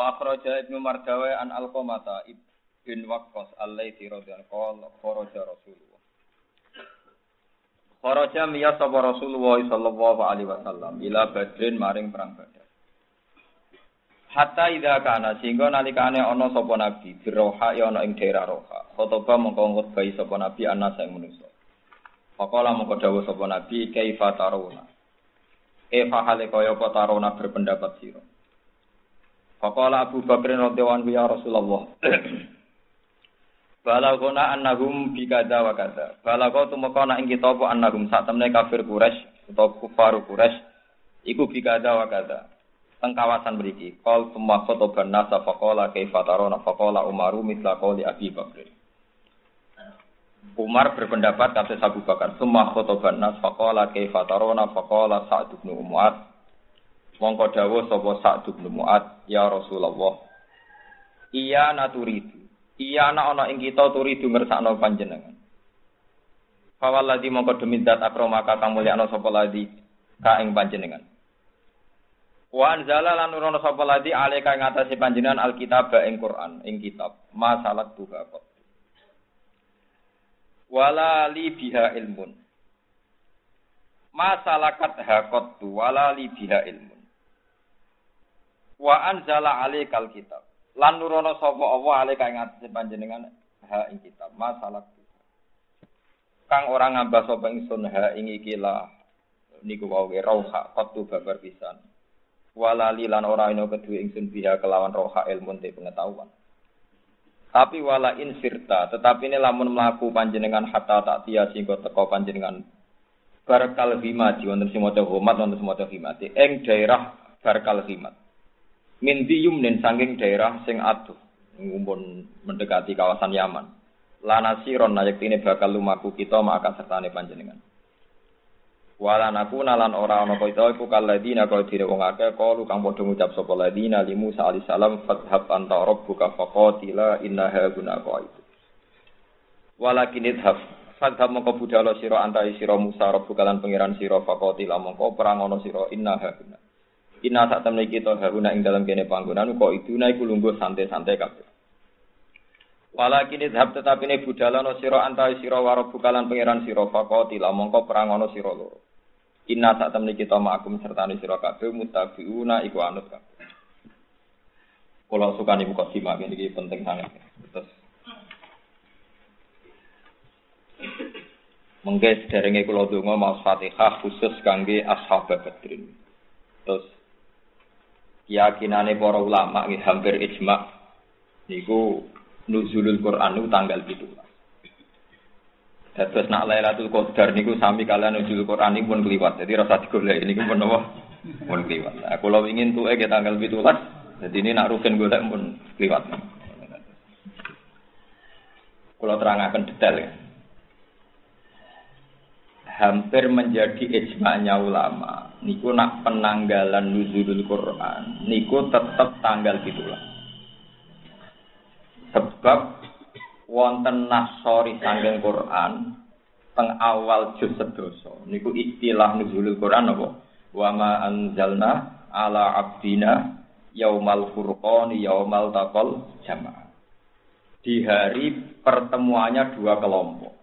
Wa akhraja Ibnu Mardawi an Alqamata bin Waqqas alaihi radhiyallahu anhu kharaja Rasulullah. Kharaja miya sapa Rasulullah sallallahu alaihi wasallam ila Badrin maring perang Badar. Hatta idza kana sehingga nalikane ana sapa nabi biroha ya ana ing daerah Roha. Khotoba mongko ngutbai sapa nabi ana sing manusa. Faqala mongko dawuh sapa nabi kaifa taruna. E fahale kaya apa taruna berpendapat sira. Faqala Abu Bakar radhiyallahu ya Rasulullah. Balagona annahum bi wa kadza. Balago tumeka ana ing kita apa annahum sak temne kafir Quraisy utawa kufar Quraisy iku bi wa kadza. Teng kawasan mriki, qol summa khotoban nasa faqala kaifa tarona faqala Umaru mithla qoli Abi Bakar. Umar berpendapat kata Abu Bakar, summa khotoban nas faqala kaifa tarona faqala Sa'd bin Mu'adz Mongko dawuh sapa Sa'd bin Mu'ad, ya Rasulullah. Iya naturidu. Iya ana ana ing kita turidu ngersakno panjenengan. Fawalladzi mongko demi zat akromaka kang mulyakno sapa ladi ka ing panjenengan. Wa anzala lan nurono sapa ladi alika ing atase panjenengan alkitab ing Quran ing kitab. Masalah tuha kok. Wala li biha ilmun. Masalakat hakot tu wala li biha ilmun. Wa anzala alaikal kitab. Lan nurono sapa Allah alaika ing atase panjenengan ha ing kitab. Masalah Kang orang ngambah sapa ingsun ha ing iki lah niku wae rauha qatu babar pisan. Walali lan ora ino kedue ingsun biha kelawan roha ilmu te pengetahuan. Tapi wala in sirta, tetapi ini lamun melaku panjenengan hatta tak tia singgo teko panjenengan barkal himati wonten sing maca homat wonten sing maca himati ing daerah barkal himat min yumnin sanging daerah sing aduh ngumpul mendekati kawasan Yaman. Lana siron nayak ini bakal lumaku kita maka sertane panjenengan. Wala naku nalan ora ana kita iku kaladina kaya dire wong akeh kalu kang padha ngucap sapa ladina li Musa alaihi salam fathhab anta rabbuka faqatila innaha guna qaitu. Walakin idhab fathhab mongko budhalo sira antai sira Musa rabbuka lan pangeran sira faqatila mongko perang ana sira innaha guna. Inna saat temen kita haruna ing dalam kene panggonan kok itu naik lungguh santai-santai kabeh. Walakin idhab tetapi ini budala no siro antai siro waro bukalan pangeran siro fakoti mongko perang ono siro loro. Inna saat temen kita ma'akum sertani siro kabeh mutabiuna iku anut kabeh. Suka nih buka simak ini penting sangat. Terus Mengke sederenge kula donga mau Fatihah khusus kangge ashab Badrin. Terus keyakinane para ulama nggih hampir ijma niku nuzulul Quran niku tanggal 17. Dados nak Lailatul Qadar niku sami kalian nuzulul Quran niku pun kliwat. Jadi rasa digolek niku pun napa? Pun kliwat. Nah, kalau ingin tuh ke tanggal 17, jadi ini nak rugen golek pun kliwat. Kalau terangkan detail ya hampir menjadi ijma'nya ulama. Niku nak penanggalan nuzulul Quran, niku tetap tanggal gitulah. Sebab wonten nasori sanggeng Quran teng awal juz sedoso. Niku istilah nuzulul Quran apa? Wa ma anzalna ala abdina yaumal furqani yaumal taqal jamaah. Di hari pertemuannya dua kelompok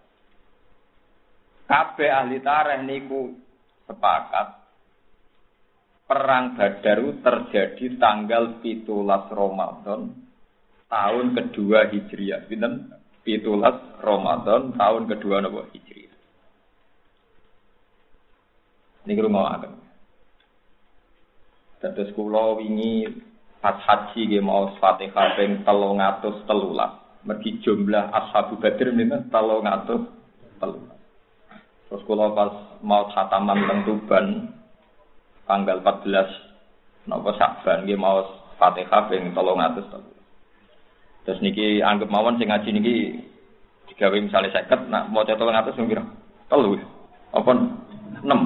Kabeh ahli tareh niku sepakat perang Badaru terjadi tanggal 17 Ramadan tahun kedua Hijriah. Pinten? 17 Ramadan tahun kedua napa Hijriah. Niki rumahaken. Dados kula wingi pas haji nggih mau Fatihah ping 313. Mergi jumlah ashabu Badr niku 313. Terus kalau pas mau khataman teng tanggal 14 napa Saban mau Fatihah ping 300 Terus niki anggap mawon sing ngaji niki digawe misalnya seket, nak mau cetok ngatus sing kira? Telu. Apa? Enam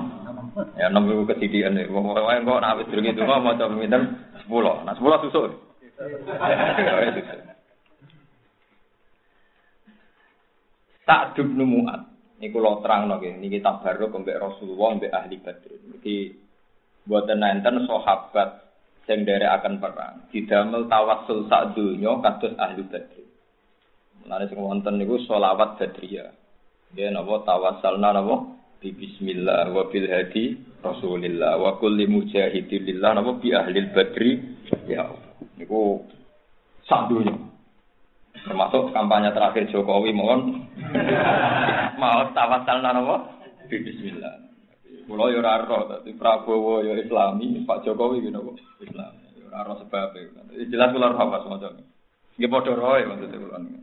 ya enam ribu ketidian nih mau mau kok nak habis durung mau coba minta sepuluh. Nah sepuluh susul tak muat ini kalau terang lagi, ini kita baru kembali Rasulullah, mbek ahli Badr. Jadi buat nenten sahabat sing akan perang. Didamel tawassul sak donya kados ahli badri mulane sing wonten niku selawat badriyah. Nggih napa? Tawassalna napa? Bi bismillah wa bil hadi rasulillah. Wa kulli mujahidin lillah. Napa? Bi ahli badri. Ya niku sak donya. Termasuk kampanye terakhir Jokowi mohon mau tawassalna napa bi bismillah Kulo yo ora ro, dadi Prabowo yo Islami, Pak Jokowi gitu kok Islam. Yo ora ro sebab e. Jelas kula ora apa semacam. Nggih padha roe maksudnya kula niku.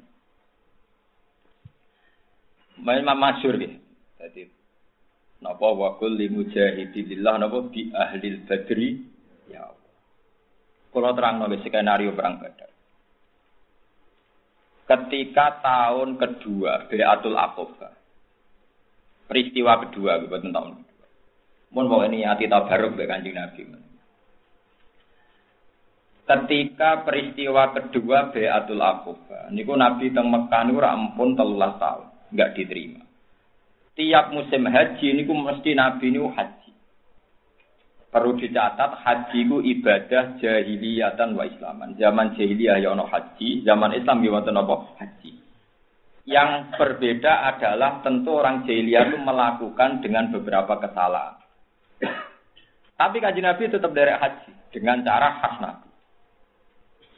Main masyhur nggih. Dadi napa wa kulli mujahidillah napa bi ahli badri ya. Kula terang nggih skenario perang Badar. Ketika tahun kedua Beatul Aqabah. Peristiwa kedua, betul tahun Mun mau ini hati tabaruk be kanjeng Nabi. Ketika peristiwa kedua Beatul Aqabah, niku Nabi teng Mekah niku ora ampun 13 tahun, enggak diterima. Tiap musim haji niku mesti Nabi niku haji. Perlu dicatat haji ku ibadah jahiliyatan wa islaman. Zaman jahiliyah ya ono haji, zaman Islam ya wonten apa? Haji. Yang berbeda adalah tentu orang jahiliyah itu melakukan dengan beberapa kesalahan. Tapi kaji Nabi tetap dari haji dengan cara khas Nabi.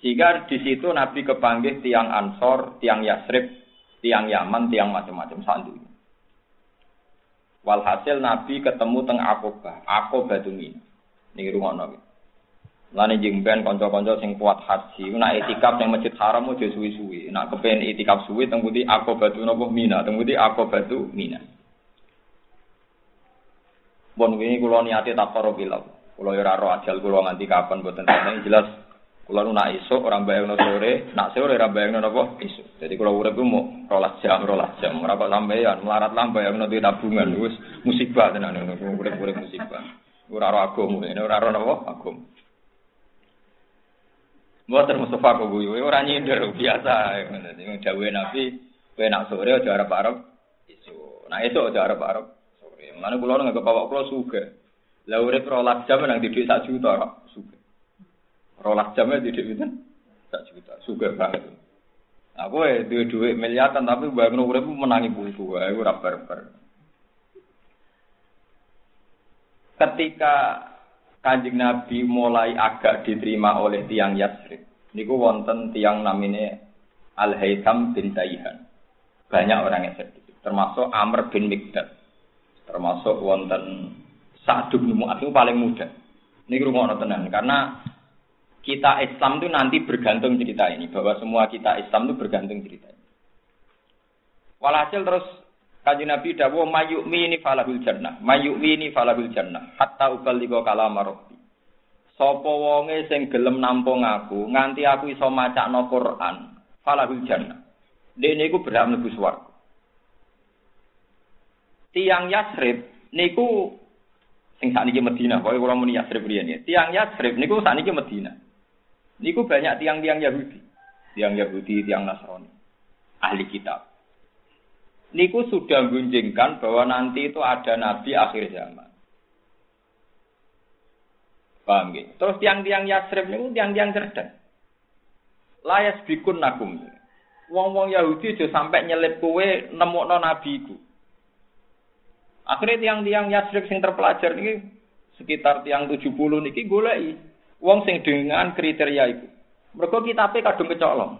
Sehingga di situ Nabi kepanggil tiang Ansor, tiang Yasrib, tiang Yaman, tiang macam-macam sandu. Walhasil Nabi ketemu teng Aqabah, Aqabah itu min. Ning rungokno iki. Lan njing ben kanca-kanca sing kuat haji, nek itikaf ning Masjid Haram ojo suwi-suwi. Nek kepen itikaf suwi teng pundi Aqabah itu napa Mina, teng pundi Aqabah itu Mina. Bon wingi kula niate tak karo kula. Kula ora ro ajal kula nganti kapan mboten tenan jelas kulo nu nak esuk ora bayangno sore, nak sore ora bayangno napa esuk. Jadi kulo urip ku mau rolas jam, rolas jam. Ora kok sampeyan melarat lah bayangno di tabungan wis musibah tenan ngono urip-urip musibah. Ora agama, ini ora roh napa agama. Mboten Mustafa kok guyu, ora nyindir biasa. Ngene dawuhe Nabi, kowe nak sore aja arep-arep esuk. Nak esuk aja arep-arep Mana pulau nggak bawa pulau suga. Lah urip rolas jam nang didik sak juta. Rolas jamnya didik itu sak juta, suga banget. Aku eh duit duit miliaran tapi bangun urip menangi buku, aku ora barbar. Ketika kanjeng Nabi mulai agak diterima oleh tiang Yasrib, niku wonten tiang namine Al Haytham bin Taihan. Banyak orang yang sedih, termasuk Amr bin Mikdad termasuk wonten Sa'd bin Mu'adz paling muda. Ini rumah tenan karena kita Islam itu nanti bergantung cerita ini bahwa semua kita Islam itu bergantung cerita ini. Walhasil terus kaji Nabi dawo mayukmi ini falahul jannah, mayukmi ini falahul jannah, hatta ubaligho kalam rabbi. Sopo wonge sing gelem nampung aku, nganti aku iso macakno Quran, falahul jannah. Dene iku berhak mlebu swarga tiang Yasrib niku sing sakniki Medina, pokoke kula muni Yasrib riyen ya. Tiang Yasrib niku sakniki Medina. Niku banyak tiang-tiang Yahudi. Tiang Yahudi, tiang Nasrani. Ahli kitab. Niku sudah gunjingkan bahwa nanti itu ada nabi akhir zaman. Paham gitu? Terus tiang-tiang Yasrib niku tiang-tiang cerdas. Layas bikun nakum. Wong-wong Yahudi aja sampai nyelip kue nemukno nabi iku. Akhirnya tiang-tiang Yasrib sing terpelajar ini sekitar tiang 70 niki golei wong sing dengan kriteria itu. Mereka kitabnya kadung kecolong.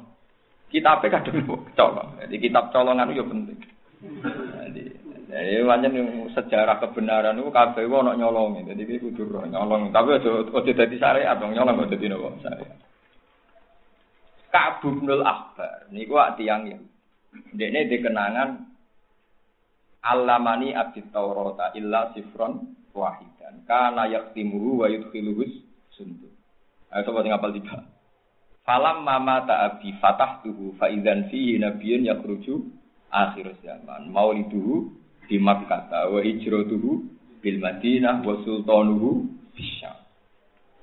Kitabnya kadung kecolong. Jadi kitab colongan itu penting. Jadi, jadi sejarah kebenaran itu kabeh ono nyolong. Jadi iki kudu nyolong. Tapi aja aja dadi syariat dong nyolong kok dadi nopo syariat. Ka'ab bin Al-Ahbar niku tiang ya. Dekne dikenangan Alamani abdi Taurata illa sifron wahidan. Kana yaktimuhu wa yudkhiluhus sundu. Ayo coba tinggal apal tiga. Falam mama ta'abi fatah tuhu fa'idan fihi nabiyun yakruju akhir zaman. Mauliduhu di Makkah wa hijratuhu bil Madinah wa sultanuhu bisyam.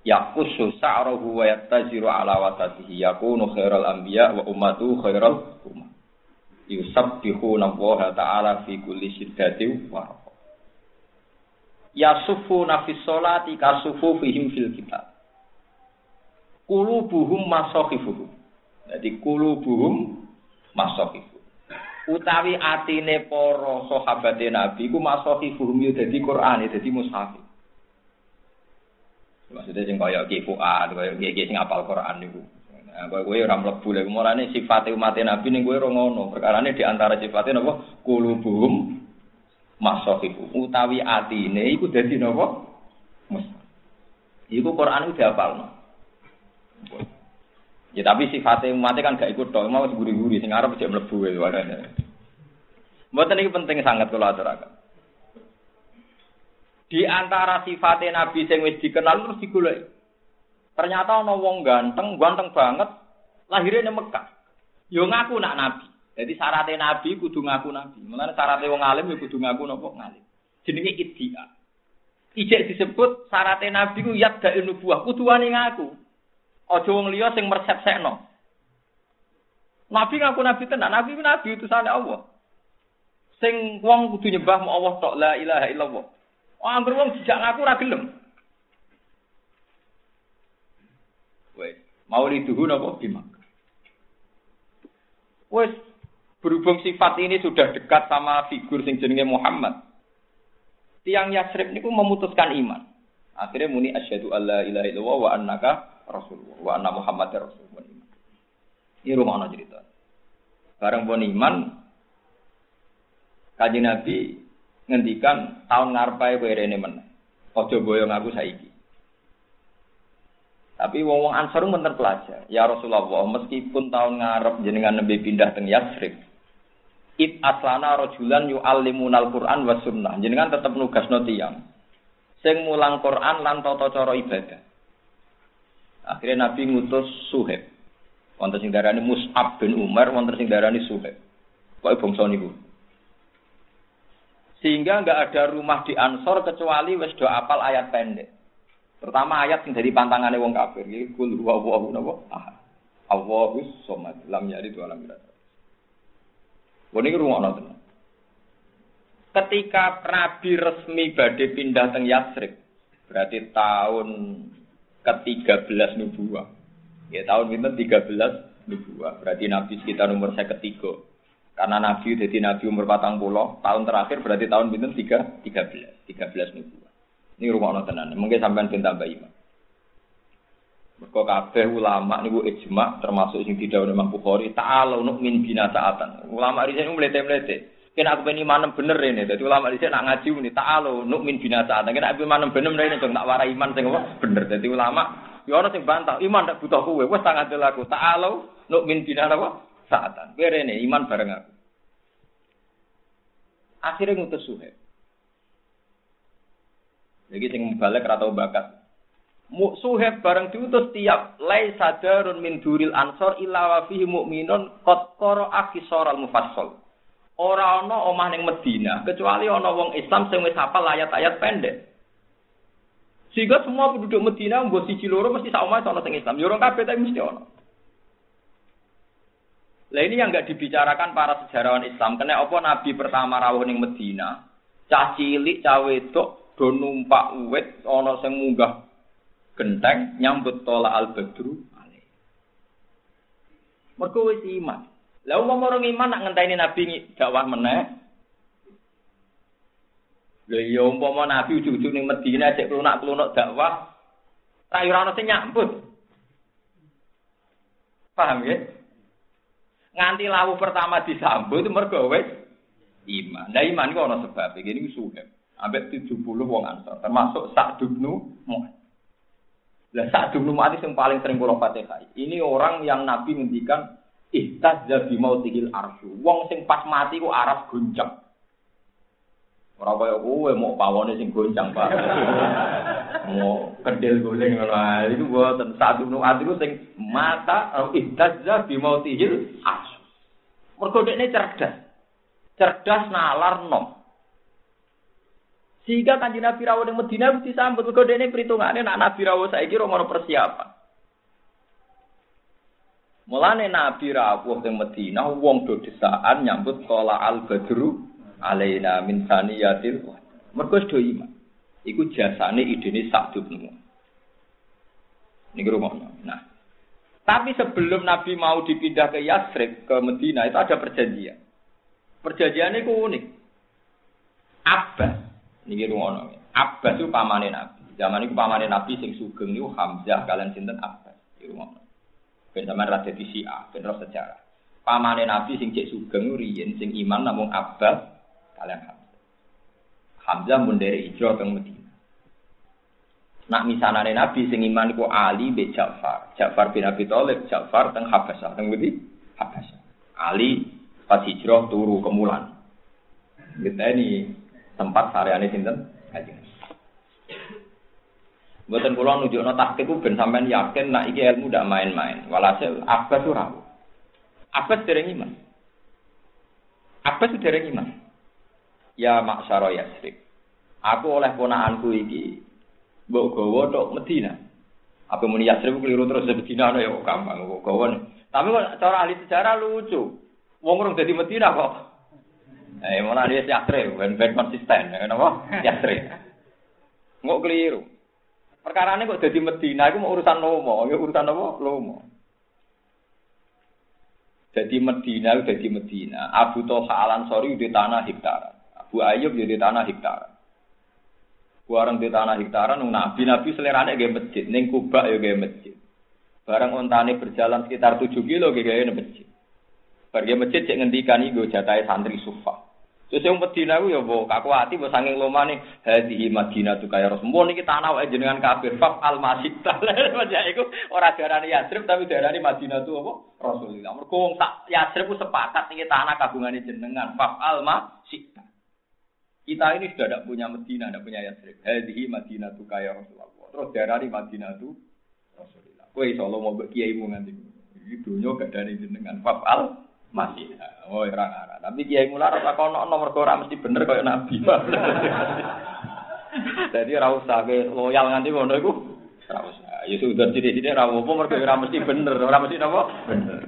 Yakusu sa'rahu wa yattajiru ala wasatihi yakunu khairal anbiya wa ummatu khairal umat yusabbihuna Allah taala fi kulli syiddatin wa Yasufuna fi sholati kasufu fihim fil kitab. Kulubuhum masakhifuhum. Jadi kulubuhum masakhifuhum. Utawi atine para sahabat Nabi iku masakhifuhum yo dadi Quran, dadi mushaf. Maksudnya sing kaya Ki Fuad, kaya Ki sing apal Quran niku. Nah, kowe ora mlebu lek mulane sifate umat Nabi ning kowe ora ngono. Perkarane di antara sifate napa? Kulubuhum masakhifu. Utawi atine iku dadi napa? Mushaf. Iku Quran udah apalno. Ya tapi sifatnya umatnya kan gak ikut dong, mau guri-guri, sing arep jek mlebu itu warane. Mboten iki penting sangat kalau aturaken. Di antara sifatnya Nabi sing wis dikenal terus digoleki. Ternyata ana wong ganteng, ganteng banget, lahirnya di Mekah. Yo ngaku nak Nabi. Jadi syaratnya Nabi kudu ngaku Nabi. Mulane syaratnya wong alim yo kudu ngaku nopo ngalim. Jenenge iddia. Ijek disebut syaratnya Nabi ku yadda nubuah, kudu wani ngaku. Aja wong liya sing mersepsekno. Nabi ngaku nabi tenan, nabi ku nabi utusane Allah. Sing wong kudu nyembah mu Allah tok la ilaha illallah. Oh, anggur wong dijak ngaku ora gelem. Wes, mauliduhu napa bimak. Wes, berhubung sifat ini sudah dekat sama figur sing jenenge Muhammad. Tiang Yasrib niku memutuskan iman. Akhirnya muni asyhadu alla ilaha illallah wa annaka rasulullah wa anna Muhammad rasulullah. Ini rumah cerita. Bareng pun iman, kaji Nabi ngendikan tahun ngarpai kowe rene men. Ojo boyong aku saiki. Tapi wong wong Ansar menten pelajar. Ya Rasulullah, meskipun tahun ngarep jenengan nembe pindah teng Yasrib, It aslana rojulan yu'allimunal Qur'an wa sunnah. Jenengan tetep nugasno tiyang. Sing mulang Quran lan tata cara ibadah. Akhirnya Nabi ngutus Suhaib. Wonten sing darani Mus'ab bin Umar, wonten sing darani Suhaib. Kok bangsa niku. Sehingga nggak ada rumah di Ansor kecuali wis do apal ayat pendek. Pertama ayat sing dari pantangane wong kafir, iki kul huwa Allahu napa? Ahad. Allahus somad, lam yalid wa lam yulad. Ini rumah tenan. Ketika Nabi resmi badhe pindah teng Yatsrib, berarti tahun ke-13 nubuah. Ya tahun pinten 13 nubuah. Berarti Nabi sekitar umur saya ketiga. Karena Nabi jadi Nabi umur patang pulau, tahun terakhir berarti tahun pinten 3 13 13 nubuah. Ini rumah tenan. Mungkin sampean ben tambah iman. Mergo kabeh ulama niku ijma termasuk sing tidak Imam Bukhari ta'ala min bina sa'atan. Ulama di sini mlete-mlete. Kena aku pengen iman bener ini. Jadi ulama di sini nak ngaji ini ta'ala min bina sa'atan. Kena aku iman bener ini dong tak warai iman sing bener. Jadi ulama ya ana sing bantah iman tak butuh kowe. Wes tak ngandel aku. Ta'ala min bina apa sa'atan. Kowe rene iman bareng aku. Akhirnya ngutus Suhaib. Jadi sing balik atau bakat. Suheb bareng diutus tiap lai sadarun min duril ansor illa wa fihi mu'minun qad qara'a al mufassal. Ora ana omah ning Medina kecuali ana wong Islam sing wis hafal ayat-ayat pendek. Sehingga semua penduduk Medina mbok siji loro mesti sak omah ana sing Islam. Yo ora kabeh tapi mesti ana. Lah ini yang nggak dibicarakan para sejarawan Islam. Karena apa Nabi pertama rawuh ning Medina, cah cilik, cah wedok do numpak uwit ana sing munggah genteng nyambut tola al badru Mergo wis iman. Lah wong orang iman nak ngenteni nabi dakwah meneh. Lha ya umpama nabi ujug-ujug ning Madinah cek klunak-klunak dakwah, ra ora ono sing nyambut. Paham ya? Nganti lawu pertama disambut mergo wis iman. Lah iman kok ana sebab iki niku suhe. Ambek 70 wong ansor termasuk Sa'd bin Mu'adz. Lah saat dulu mati yang paling sering kula Fatihah. Ini orang yang Nabi ngendikan ihtazza bi mautihil arsyu. Wong sing pas mati ku aras goncang. Ora kaya kowe mau pawone sing goncang, Pak. mau kedel goleng ngono ae. Iku mboten saat dulu mati ku sing mata ihtazza bi mautihil arsyu. Mergo dekne cerdas. Cerdas nalar nom. Sehingga kanjeng Nabi rawuh ning Madinah mesti sambut mergo dene perhitungane nak Nabi rawuh saiki ora persiapan. Mulane Nabi rawuh ning Madinah wong do desaan nyambut qala al badru alaina min saniyatil mergo do iman. Iku jasane idene sak dupmu. Niki rumahnya. Nah, Tapi sebelum Nabi mau dipindah ke Yasrib, ke Medina, itu ada perjanjian. Perjanjian itu unik. Abbas, ini rumah Abbas itu pamane Nabi. Zaman itu pamane Nabi sing sugeng itu Hamzah, kalian sinten Abbas. Ini rumah Ben zaman rada di Syiah, ben sejarah. Pamane Nabi sing cek sugeng riyen sing iman namung Abbas kalian Hamzah. Hamzah mun dari hijrah ke Medina. Nak misalnya Nabi sing iman ku Ali be Ja'far. Ja'far bin Abi Thalib, Ja'far teng Habasyah, teng ngendi? Habasyah. Ali pas hijrah turu ke Mulan. Kita ini tempat sareane sinten? Kanjeng. Mboten kula nunjukno taktik ku ben sampean yakin nak iki ilmu ndak main-main. Walhasil Abbas ora. Abbas dereng iman. Abbas dereng iman. Ya maksara Yasrib. Aku oleh ponakanku iki mbok gawa tok Medina. Apa muni Yasrib keliru terus Medina ana ya gampang kok gawa. Tapi kok cara ahli sejarah lucu. Wong urung dadi Medina kok. Eh malah dia Yasrib, ben-ben konsisten, kenapa? Yasrib. Nggak keliru. Perkara ini kok jadi Medina, itu mau urusan lomo, ya urusan apa? Lomo. Jadi Medina, jadi Medina. Abu Toha Al Ansori di tanah hektaran. Abu Ayub di tanah hektaran. Barang di tanah hektaran, nabi nabi selerane gaya masjid, neng kubak ya gaya masjid. Barang ontane berjalan sekitar 7 kilo gaya masjid. Pergi masjid cek ngendikan iku jatahe santri sufa. Terus yang Medina ku ya mbok kaku ati mbok saking lomane hadhihi Madinah tu kaya Rasul. niki tanah wae jenengan kafir faf al masjid. Ya iku ora darani Yatsrib tapi darani Madinah tu apa? Rasulullah. Mergo wong sak Yatsrib ku sepakat niki tanah kagungane jenengan faf al masjid. Kita ini sudah tidak punya Medina, tidak punya Yasrib. Hadihi Madinah tu kaya Rasulullah. Terus daerah di Madinah tu Rasulullah. Insya Allah mau kiai mu nanti. Itu dunia gak ada jenengan fafal masih. Oh orang arah. Tapi kiai mular apa kau nomor kau mesti bener kaya Nabi. Jadi rasa ke loyal nanti mau nunggu. Rasa. Ya sudah tidak tidak rawu pun mereka ora mesti bener, ora mesti apa? Bener.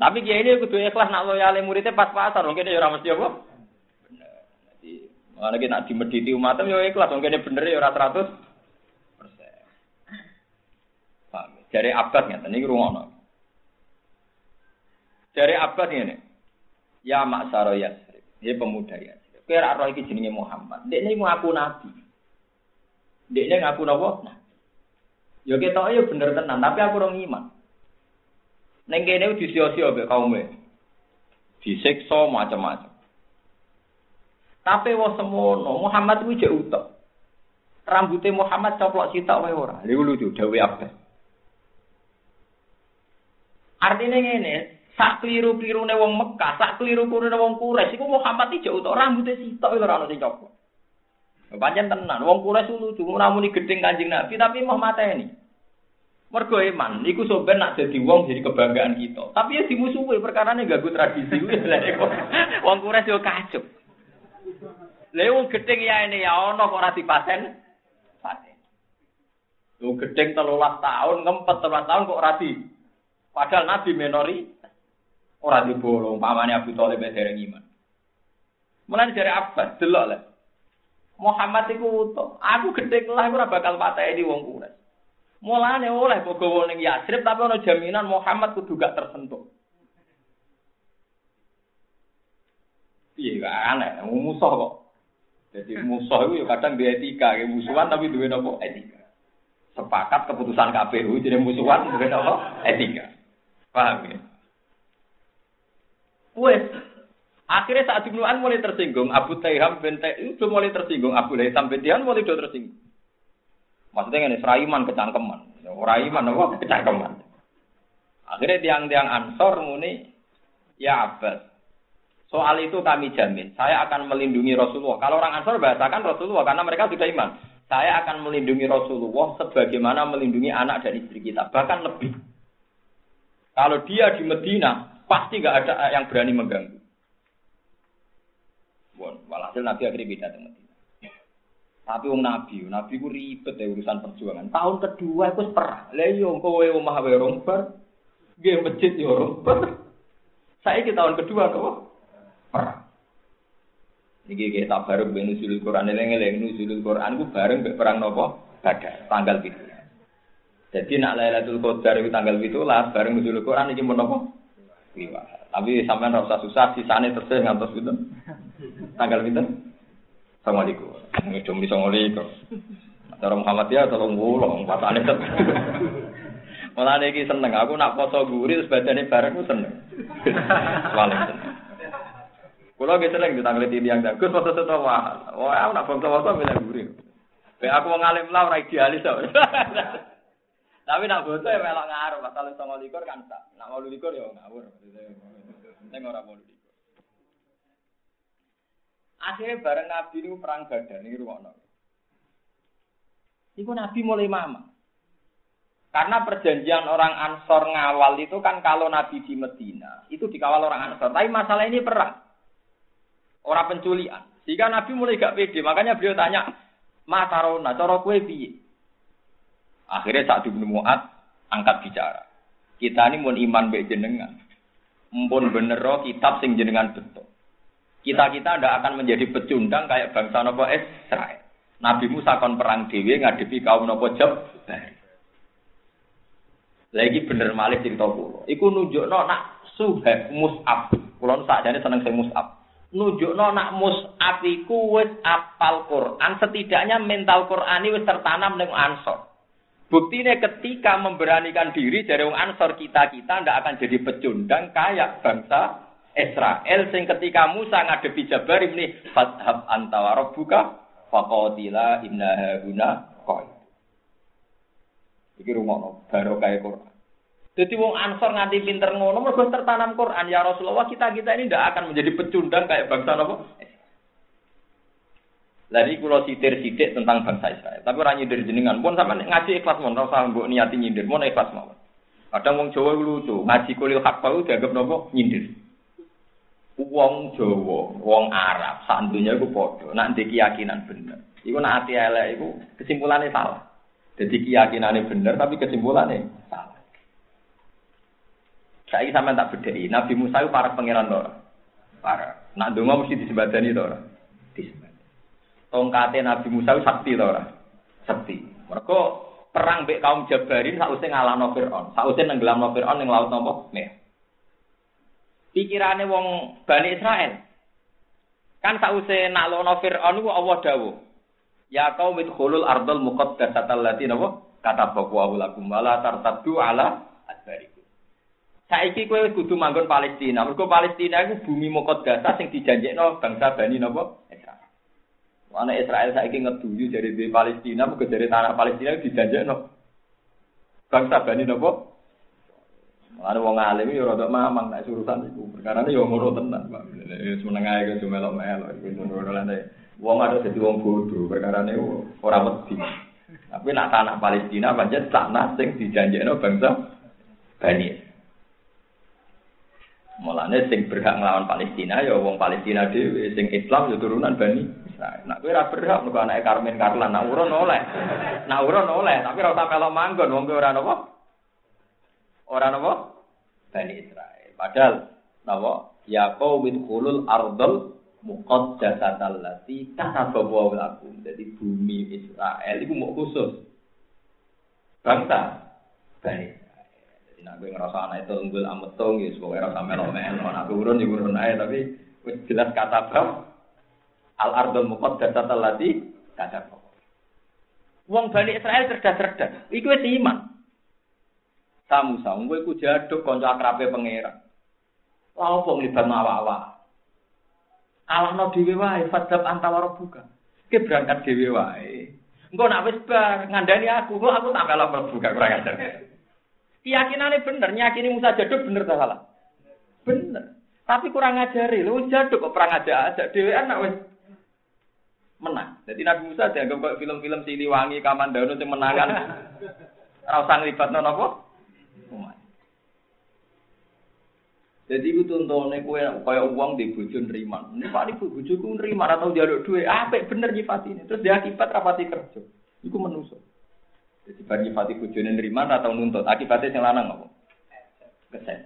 Tapi kiai ini kudu ikhlas nak loyal muridnya pas-pasan, mungkin ya ora mesti apa? Mana kita di mediti umatem ya ikhlas, mungkin bener ya ora seratus persen. Paham? Dari abad nggak, ini rumah Dari abad ini, ya maksaro Yasrib, dia pemuda ya. Kira roh iki jenenge Muhammad. Dek ini ngaku nabi. Dek ini ngaku nabi. Nah, ya kita ya bener tenan, tapi aku orang iman. Neng kene disio-sio be kaume. Disiksa macam-macam. Tapi wong semono, Muhammad kuwi jek utek. Rambutnya Muhammad coplok sitok wae ora. Lha lucu dawe apa? Artinya ngene, sak kliru-klirune wong Mekah, sak kliru-klirune wong Quraisy iku Muhammad iki jek utek rambutnya sitok ora ono sing coplok. Pancen tenan, wong Quraisy lucu, namuni gedeng Kanjeng Nabi tapi mau mateni. Mergo iman, iku soben nak jadi wong jadi kebanggaan kita. Tapi ya dimusuhi perkara ini gak tradisi. Wong Quraisy yo kacau. Lewung gedeng ya ini ya ono kok ora dipaten. Paten. Lu gedeng 13 tahun, ngempet 13 tahun kok ora. Padahal Nabi menori ora dibolong pamane Abu Thalib dereng iman. Mulane dari Abbas delok lah. Muhammad iku utuh. Aku gedeng lah ora bakal pateni wong Quraisy. Mulane oleh bogo ning Yasrib tapi ono jaminan Muhammad kudu gak tersentuh. Iya, aneh, musuh kok. Jadi musuh itu ya kadang dia etika, ya musuhan tapi dua nopo etika. Sepakat keputusan KPU jadi musuhan dua nopo etika. Paham ya? Wes, akhirnya saat Ibnu mulai tersinggung, Abu Taiham bin itu mulai tersinggung, Abu Laitham bin Tihan mulai tersinggung. Maksudnya ini seraiman kecangkeman, seraiman apa kecangkeman. Akhirnya tiang-tiang Ansor muni, ya Abbas, Soal itu kami jamin, saya akan melindungi Rasulullah. Kalau orang Ansor bahasakan Rasulullah karena mereka sudah iman. Saya akan melindungi Rasulullah sebagaimana melindungi anak dan istri kita, bahkan lebih. Kalau dia di Medina, pasti nggak ada yang berani mengganggu. Bon, walhasil Nabi akhirnya beda dengan. Tapi wong Nabi, Nabi ku ribet ya urusan perjuangan. Tahun kedua itu perang. Lah yo kowe omah wae romper, nggih masjid yo romper. Saya ke tahun kedua kok perang. Niki kita baru ben nuzulul Quran eling-eling nuzulul Quran ku bareng mbek perang nopo? Badar, tanggal 7. Jadi nak Lailatul Qadar itu tanggal 17 bareng nuzul Quran iki mun apa? Tapi sampean ora usah susah sisane tesih ngantos pinten? Tanggal pinten? Assalamualaikum. Ngedom di Assalamualaikum. Cara Muhammadiyah tolong wulo, patane tet. Mulane iki seneng aku nak poso guri terus badane bareng ku seneng. Paling seneng. Kulo ge seneng ditanglet yang jagus foto foto wah. Wah, aku nak foto-foto milih guri. Be aku wong alim lah ora idealis. Tapi nak foto ya melok ngaruh, pasal songo likur kan tak. Nak mau likur ya ngawur. Ning ora mau likur. Akhirnya bareng Nabi ini perang Badar ini ruang Iku Nabi mulai mama. Karena perjanjian orang Ansor ngawal itu kan kalau Nabi di Medina itu dikawal orang Ansor. Tapi masalah ini perang, orang penculian. Sehingga Nabi mulai gak pede. Makanya beliau tanya, Matarona, cara kue piye? Akhirnya saat Ibnu Mu'ad angkat bicara. Kita ini mau iman baik jenengan. Mumpun bener kitab sing jenengan betul. Kita-kita ndak akan menjadi pecundang kayak bangsa nopo Israel. Nabi Musa kon perang dewi ngadepi kaum nopo Jab. Lagi bener malih cerita kula. Iku nunjukno nak suhab mus'ab. Kula sakjane seneng sing mus'ab. Nunjukno nak mus'ab iku wis apal Quran, setidaknya mental Quran wis tertanam ning ansor. Buktinya ketika memberanikan diri dari wong Ansor kita kita ndak akan jadi pecundang kayak bangsa Israel sing ketika Musa ngadepi Jabar ini fathab anta rabbuka faqatila inna hauna qaid. Iki rumono baru kayak Quran. Jadi wong Ansor nganti pinter ngono mergo tertanam Quran ya Rasulullah kita kita ini ndak akan menjadi pecundang kayak bangsa napa lagi kalau sitir sidik tentang bangsa Israel. Tapi orang nyindir jenengan. Pun sama ngaji ikhlas mon. Rasa mbok niati nyindir. Mon ikhlas mau. Kadang wong Jawa lucu. Ngaji kulil hak baru dianggap nopo nyindir. Wong Jawa, wong Arab, santunya itu podo. Nanti keyakinan bener. Iku hati elek iku kesimpulannya salah. Jadi keyakinannya bener tapi kesimpulannya salah. Saya ini sampai tak bedai. Nabi Musa itu para pangeran tora. Para. Nak dongo mesti disebadani tora. Disebadani tongkate Nabi Musa sakti to ora? Sakti. Mergo perang mbek kaum Jabarin sausé ngalahno Firaun, sausé nenggelamno Firaun ning laut napa? Merah. Pikirane wong Bani Israel. Kan sausé naklono Firaun iku Allah dawuh. Ya kaum idkhulul ardal muqaddasata allati napa? Kata bahwa lakum wala tartaddu ala adbarikum. Saiki kowe kudu manggon Palestina. Mergo Palestina iku bumi muqaddasah sing dijanjekno bangsa Bani napa? Mana Israel ingin ngeduyu dari di Palestina, mungkin dari tanah Palestina dijanjekno. Bangsa Bani nopo? Ada wong alim ya rada mamang nek urusan iku. Perkara ya ngono tenan, Pak. Wis meneng ae ke melok-melok iku ngono lane. Wong ada dadi wong bodoh, perkara ne ora wedi. Tapi nak tanah Palestina pancen tanah sing dijanjekno bangsa Bani. Mulane sing berhak nglawan Palestina ya wong Palestina dhewe, sing Islam ya turunan Bani. Israel. Nak ora berhak mergo anake Karmen Karlan, nak urun oleh. Nak urun oleh, tapi ora usah melok manggon wong kowe ora napa? Ora? Bani Israel. Padahal napa? Ya qaumil khulul ardal muqaddasatal lati kataba wa lakum. Jadi bumi Israel itu mau khusus. Bangsa Bani Jadi nak gue ngerasa itu unggul ametung, ya semoga rasa melo-melo. Nak urun ya urun aja, tapi jelas kata bang, Al ardul muqaddasat allati kadang. Wong Bani Israel cerdas-cerdas. Iku wis iman. Samu samu kowe iku jaduk kanca akrabe pangeran. Lha opo nglibat awak-awak? Alahno dhewe wae fadzab antawara buka. Ki berangkat dhewe wae. Engko nak wis bar ngandani aku, kok aku tak melok berbuka kurang ajar. Keyakinane bener, nyakini Musa jaduk bener ta salah? Bener. Tapi kurang ngajari, lu jaduk kok perang aja aja dhewean nak wis menang. Jadi Nabi Musa dianggap kayak film-film Siliwangi, Kamandano yang menangan. Rasa ngelibat non apa? Jadi itu tuntutannya kue kayak uang di bujuk nerima. Ini pak ibu bujuku nerima atau jaluk duit. Apa bener nyifat ini? Terus dia akibat rapati kerja. Itu menusuk. Jadi bagi nyifati bujune nerima atau nuntut. Akibatnya yang lanang apa? Kesen.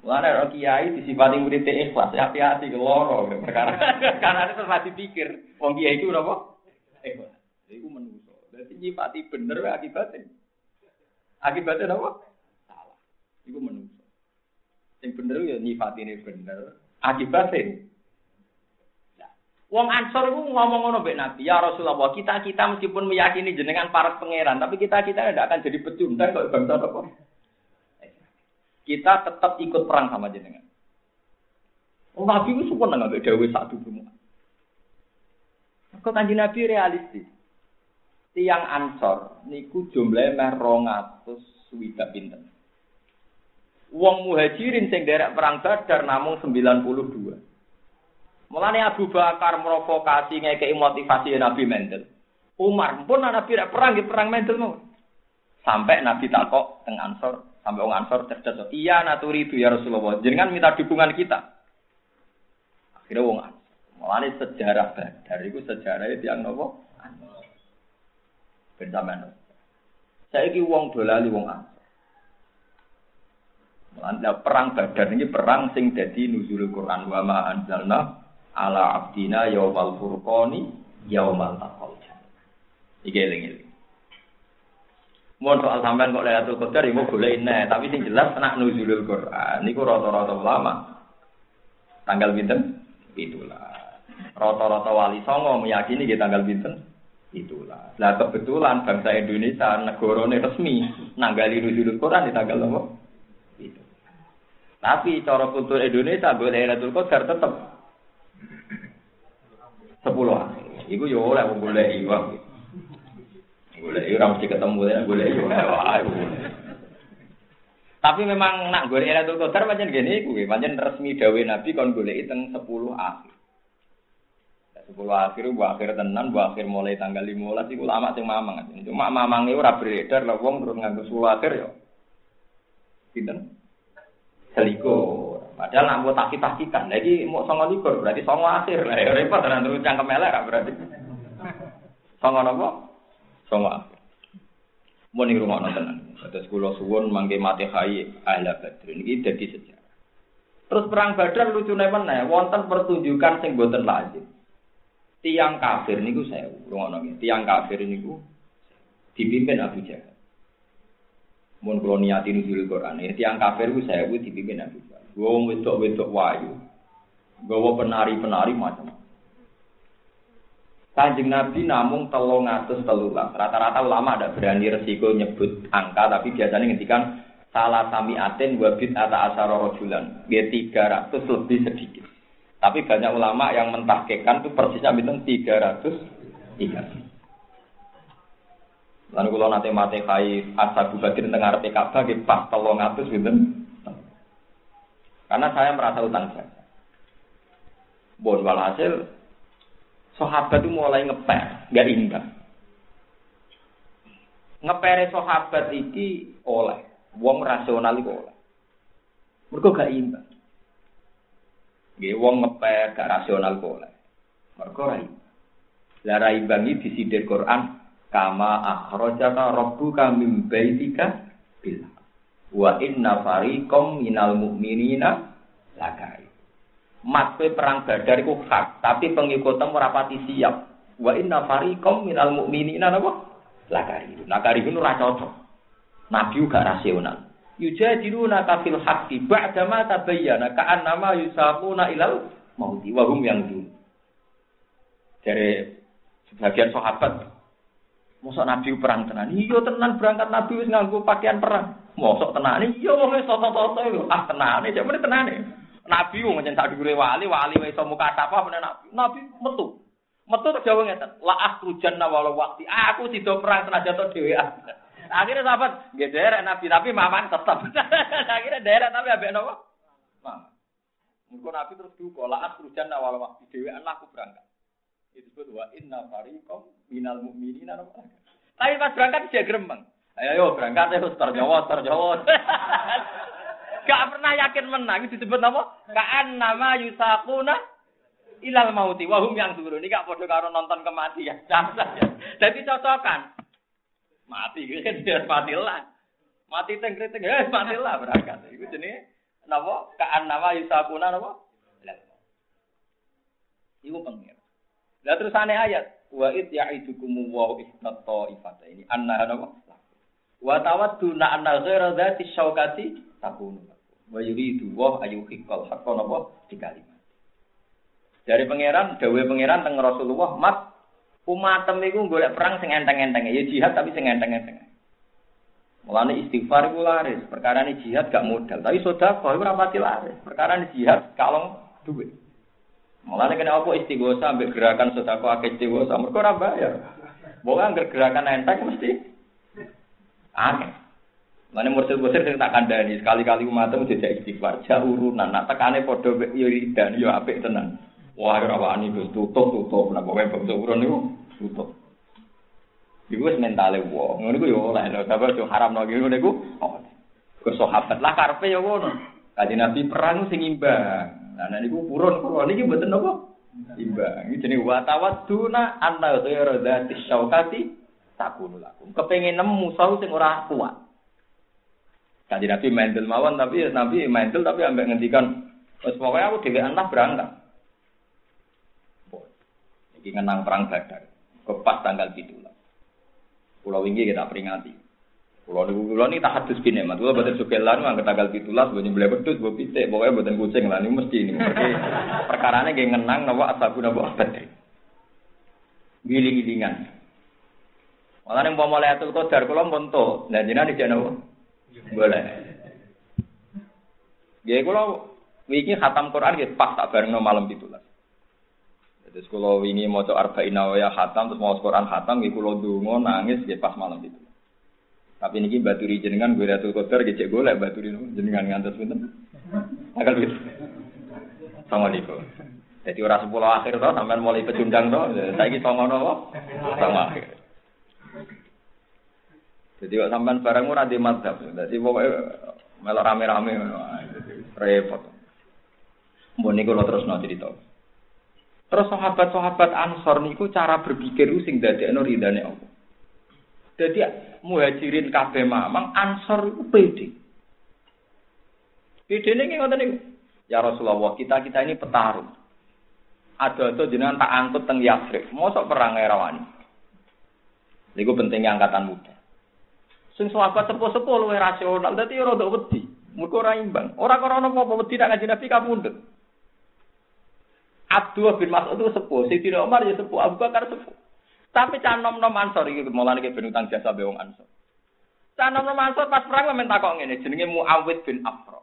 Mulane ora kiai disifati murid ikhlas, hati-hati ke loro perkara. Karena itu masih pikir, wong kiai itu napa? Ikhlas. Iku menungso. Dadi nyifati bener akibatnya. Akibatnya apa? Salah. Iku menungso. Sing bener ya nyifatine bener. Akibatnya Wong Ansor itu ngomong ngono mbek Nabi, ya Rasulullah, kita kita meskipun meyakini jenengan para pangeran, tapi kita kita tidak akan jadi pecundang kalau bangsa apa. Kita tetap ikut perang sama jenengan. Oh, Nabi itu suka nggak dawe satu semua. Kok kanji Nabi realistis. Tiang Ansor niku jumlahnya meh rongatus swida pinten. Wong muhajirin sing derek perang Badar namung 92. Mulane Abu Bakar merovokasi ngekei motivasi Nabi Mendel. Umar pun Nabi perang perang Mendel mau. Sampai Nabi takok teng Ansor, sampai orang Ansor cerdas. Iya naturi itu ya Rasulullah. Jangan minta dukungan kita. Akhirnya wong Ansor. Mulane sejarah Badar itu sejarah yang nopo? Ben Saya iki wong dolali wong Ansor. Mulane perang Badar ini perang sing dadi nuzul Quran wa ma anzalna ala abdina yaumal furqani yaumal taqal iki eling-eling Mun soal sampean kok Lailatul Qadar iku boleh ini, tapi sing jelas nak nuzulul Quran niku rata-rata ulama. Tanggal pinten? Itulah. Rata-rata wali songo meyakini di tanggal pinten? Itulah. Lah kebetulan bangsa Indonesia negara resmi nanggali nuzulul Quran di tanggal apa? Itu. Tapi cara kultur Indonesia boleh Lailatul Qadar tetap sepuluh akhir. Iku yo oleh iki wae. Golek ora mesti ketemu ya yo Tapi memang nak golek Lailatul Qadar pancen gini iku pancen resmi dawuh Nabi kon golek teng 10 akhir. 10 akhir bu akhir tenan, bu akhir mulai tanggal 15 iku lama sing mamang. Cuma mamange ora beredar lho wong terus nganggo 10 akhir yo. Pinten? Selikur. Padahal nak mau takit takitan, lagi mau songo likur berarti songo akhir lah. Repot dan terus cangkem elek berarti. Songo nopo? Akhir. Mau nih rumah nonton. Terus kulo suwon mangke mati hai ahla badrin ini jadi sejarah. Terus perang badar lucu mana? Wonten pertunjukan sing boten lazim. Tiang kafir niku saya rumah nonton. Tiang kafir niku dipimpin Abu Jahal. Mun kalau niatin nuzul Quran, ya tiang kafir itu saya dipimpin Abu Jahal. Gue wedok-wedok wayu. Gue penari-penari macam. Kanjeng Nabi namung telung atus telulah. Rata-rata ulama ada berani resiko nyebut angka, tapi biasanya ngendikan salah sami aten wabit ata asara rojulan. Dia tiga ratus lebih sedikit. Tapi banyak ulama yang mentahkekan itu persisnya bintang tiga ratus tiga. Lalu kalau nanti mati kai asal batin tengah PKB, pas telung atus bintang karena saya merasa utang jasa. Bon walhasil sahabat itu mulai ngeper, nggak imbang. Ngepere sahabat iki oleh wong rasional itu oleh. Mereka gak imbang. Nggih wong ngeper gak rasional kok oleh. Mereka ora imbang. Lah ra imbang iki disidir Quran kama akhrajaka rabbuka min baitika bil Wa inna fariqom minal mu'minina lakai. Mas perang Badar iku hak, tapi pengikutmu ora pati siap. Wa inna fariqom minal mu'minina napa? Lakai. Lakari itu ora cocok. Nabi juga rasional. Yujadiluna kafil haqqi ba'da ma tabayyana ka'annama yusaquna ilal mauti wa hum yang Dari sebagian sahabat Mosok Nabi perang tenan. Iya tenan berangkat Nabi wis nganggo pakaian perang. Mosok tenan. Iya wong wis toto-toto ah tenane, meneh tenane. Nabi wong njen sak dhuwure wali, wali wis iso muka apa meneh Nabi. Nabi metu. Metu terus jawab ngeten, la akhrujanna walau wakti. Aku tidak perang senajan to dhewean. Akhirnya sahabat, nggih derek Nabi, tapi maman tetap. Akhirnya derek Nabi ambek napa? Maman. Mungkin Nabi terus duka, la akhrujanna walau wakti dhewean aku berangkat. disebut wa inna fariqam minal mu'minina Tapi pas berangkat dia gremeng. Ayo yo berangkat ya Ustaz Jawa, Ustaz Jawa. Gak pernah yakin menang itu disebut apa? Ka'an nama yusakuna ilal mauti wahum yang dulu ini gak bodoh karo nonton kematian. Jadi cocokan. Mati kan dia matilah. Mati teng-teng eh matilah berangkat. Iku jenenge napa? Ka'an nama yusakuna napa? Iku pengen. Lah terus aneh ayat, wa id ya'idukum wa ifnat ta'ifata ini anna napa? Wa tawaddu na anna ghaira dzati syaukati takunu. Wa yuridu wa ayu hikal hakka napa dikalimat. Dari pangeran, dawe pangeran teng Rasulullah, "Mat, umatem iku golek perang sing enteng-enteng. Ya jihad tapi sing enteng-enteng." Mulane istighfar iku laris, perkara ini jihad gak modal, tapi sedekah iku ora pati laris. Perkara ini jihad kalong duit. Mulane kena apa istighosa ambek gerakan sedekah akeh istighosa, mergo ora bayar. Wong gerakan enteng mesti aneh. Mulane mursid-mursid sing tak kandhani sekali-kali umatmu dijak istighfar, jak urunan, nak tekane padha yo ridan yo apik tenan. Wah, ora wani tutup tutup, napa wae bab urun niku tutup. Iku wis mentale wong. Ngono iku yo oleh lho, tapi yo haram lagi ngono iku. Oh. Ke sahabat lah karepe yo ngono. Kanjeng Nabi perang sing imbang. Lah niku purun kula niki mboten napa? Imbang. Iki jenenge wa tawadduna anna ghayra dzati syaukati takunu lakum. Kepengin nemu musuh sing ora kuat. Kanjeng Nabi mental mawon tapi Nabi mental tapi ambek ngendikan wis pokoke aku dhewe anak berangkat. Iki ngenang perang Badar. Kepas tanggal 17. Pulau ini kita peringati. Pulau niku pulau ini tak hadus bine, mat. Pulau buatan suka lalu angkat tanggal pitulas, buatan beli berdut, buat pitik, pokoknya buatan kucing lah. Ini mesti ini. Perkara ini kayak ngenang, nawa asabu nawa abad. Giling-gilingan. Malah yang mau mulai atul kodar, kalau monto, dan jinak di channel boleh. Gaya kalau wiki khatam Quran, gitu pas tak bareng malam pitulas. Terus kalau ini mau coba arba'in nawaya hatam, terus mau Quran hatam, gitu kalau dungo nangis, ya pas malam itu. Tapi ini baturi jenengan gue datul kotor, gecek gue lah baturi jenengan ngantos pinten. Agak gitu. Assalamualaikum. Jadi orang sepuluh akhir toh, sampai mulai pecundang toh, saya sama nopo, sama akhir. Jadi kok sampean barang ora di madhab. Jadi pokoknya melok rame-rame repot. Mbok niku lo terus no cerita. Terus sahabat-sahabat Ansor niku cara berpikir sing dadekno ridane Allah. Jadi muhajirin kabeh mamang Ansor iku pede. Pede ning ngoten niku. Ya Rasulullah, kita-kita ini petarung. Ada-ada jenengan tak angkut teng Yasrib. Mosok perang erawani. Niku pentingnya angkatan muda. Sing sahabat sepuh-sepuh luwih rasional, dadi ndok wedi. Mergo ora imbang. Ora krana apa-apa wedi nak ngaji Nabi kapundhut. Abdullah bin Mas'ud itu sepuh, Sayyidina Umar ya sepuh, Abu Bakar sepuh. Tapi canom nom Ansor iki mulane iki ben utang jasa be wong Ansor. Canom nom Ansor pas perang men takok ngene, jenenge Muawid bin Afra.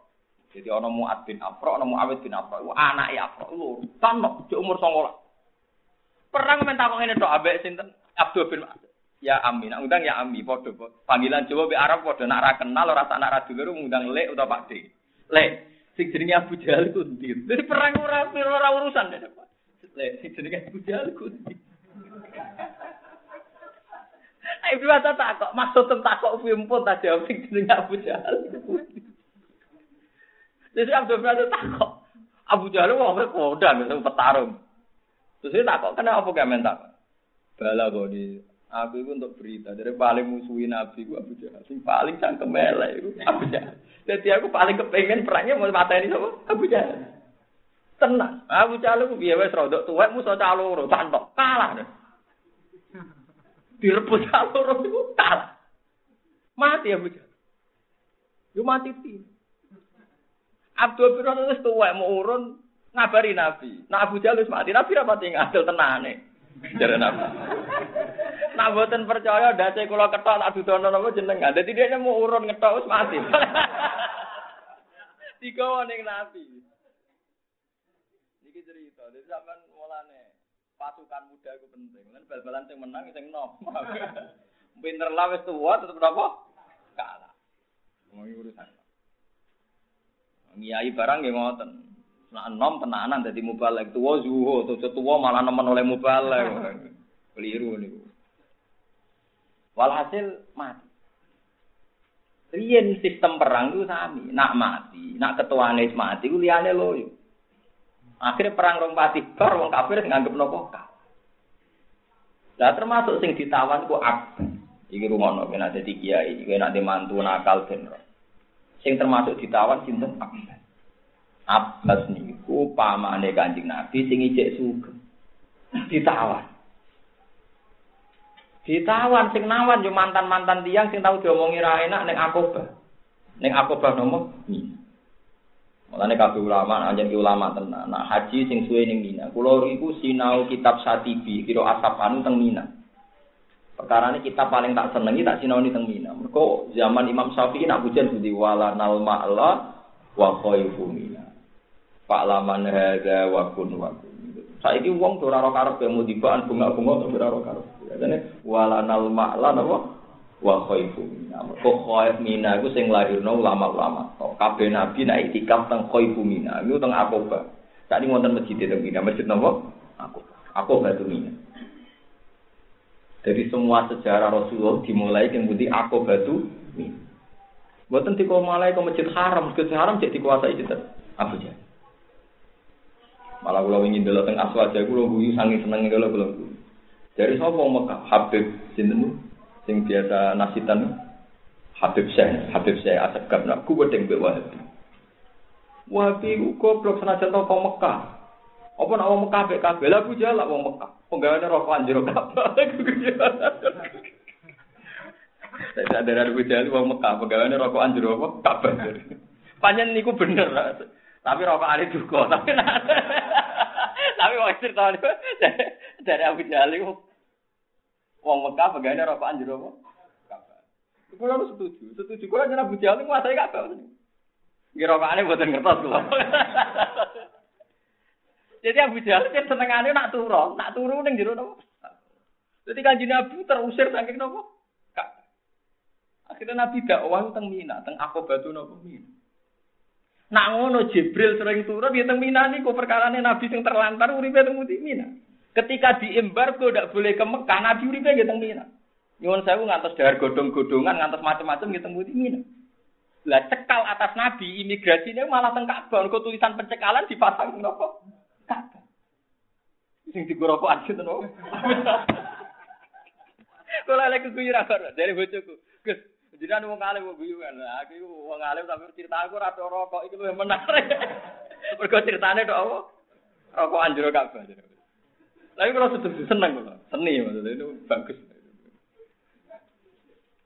Jadi ana Muad bin Afra, ana Muawid bin Afra. Iku anake Afra lho, tanok di umur 19. Perang men takok ngene tok ambek sinten? Abdul bin Mas'ud. Ya Ami, nak undang ya Ami, padha panggilan Jawa be Arab padha nak ra kenal ora tak nak ra dulur ngundang Lek utawa Pak D. Lek, sing jenenge Abu Jahal ku? Dadi perang ora ora urusan Pak. Lek sing jenenge Abu Jahal ku ndi? Biasa tak kok maksud tak kok pimpun tak jawab sing jenenge Abu Jahal. Jadi Abdul tak kok Abu Jahal wong kodang sing petarung. Terus dia tak kok kenapa gak mentak? Bala kok Aku itu untuk berita dari paling musuhin Nabi gua Abu Jahal. Sing paling cangkem elek itu Abu Jahal. Jadi aku paling kepengen perangnya mau mata ini sama Abu Jahal. Tenang. Abu Jahal itu biaya wes rodok tua musuh caloro cantok kalah. Direbut caloro itu kalah. Mati Abu Jahal. Yo mati ti. Abdul bin Rasul tua mau urun ngabari Nabi. Nah Abu Jahal mati. Nabi rapati ngadil tenane. Jare Nabi. Nak boten percaya dase kula ketok tak dudono napa jenengan. Dadi dia mau urun ngetok wis mati. Digawa ning Nabi. Niki cerita. Dadi sampean mulane pasukan muda itu penting. Lan bal-balan sing menang sing nom. Pinter lah wis tuwa tetep napa? Kalah. Mau urusan. Ngiyai barang nggih ngoten. Nah, enom tenanan dadi mubalek tuwa zuho, tuwa malah nemen oleh mubalek. Keliru niku. Walhasil mati. Rien sistem perang itu sami, nak mati, nak ketuane mati ku liyane loyo. Akhirnya perang rong pati bar wong kafir nganggep nopo Lah termasuk sing ditawan ku Abbas. Iki rumono ben ada di kiai, iki nek mantu nakal ben. Sing termasuk ditawan sinten Abbas. Abbas niku pamane Kanjeng Nabi sing ijek sugih. Ditawan. Ditawan sing nawan yo mantan-mantan tiang sing tau diomongi ra enak ning Akobah. Ning Akobah nomo Mina. Mulane kabeh ulama anjen ulama tenan. Nah, haji sing suwe ning Mina. Kula iku sinau kitab Satibi kira Asapanu teng Mina. Perkara ini kita paling tak senengi tak sinau ini teng Mina. Mergo zaman Imam Syafi'i nak hujan di wala nal ma'la wa khaifu Mina. Pak laman hadza wa kun wa kun. Saiki wong ora ora karep mau dibaan bunga-bunga ora ora karep. Jane wala nal ma'la napa wa khaifu. Kok khaif mina iku sing lahirno ulama-ulama. Kabeh nabi nek itikaf teng khaifu mina. Iku teng Aqabah. Tadi wonten masjid teng Mina, masjid napa? Aqabah. Aqabah itu mina. Jadi semua sejarah Rasulullah dimulai yang budi Aqabah itu mina. Buatan tiko malai ke masjid haram, masjid haram jadi dikuasai kita. Abu Jahal. Malah kalau ingin dulu tengah aswaja, kalau guyu sangi seneng kalau kalau guyu. Dari sapa Mekah? Habib sinten sing biasa nasitan Habib Syekh, Habib Syekh Asgab nak ku wedeng mbek Wahabi. Wahabi ku goblok senajan tau Mekah. Apa nak wong Mekah mek kabeh lah jala wong Mekah. Penggaweane rokok anjir Ka'bah. Saya sadar ada bujal wong Mekah penggaweane rokok anjir apa Ka'bah. Panjen niku bener. Tapi rokok ali duka, tapi tapi wong cerita dari Abu Jahal Wong Mekah pegawai rokokan jero apa? Kulo harus setuju. Setuju kulo nyana Abu Jahal nguasai Ka'bah. Nggih rokokane mboten ngertos kulo. Jadi Abu Jahal kan senengane nak turu, nak turu ning jero napa? Jadi kanjeng Nabi terusir saking napa? Akhirnya Nabi dakwah teng Mina, teng Aqabatu napa Mina. Nak ngono Jibril sering turun ya teng Mina niku perkarane Nabi sing terlantar uripe teng Mina. Ketika diembargo tidak boleh ke Mekah, Nabi uripe nggih teng Mina. Nyuwun sewu ngantos dahar godong-godongan ngantos macam-macam nggih teng Mina. Lah cekal atas Nabi imigrasinya malah teng Ka'bah, kok tulisan pencekalan dipasang nopo? Ka'bah. Sing digoroko aja to nopo? Kula lek kuyu ra dari bojoku. Gus, jenengan wong alim wong guyu kan. Aku wong alim tapi cerita aku ra rokok iki luwih menarik. Mergo ceritane tok apa? Rokok anjur Ka'bah. Tapi kalau sudah seneng kalau seni maksudnya itu bagus.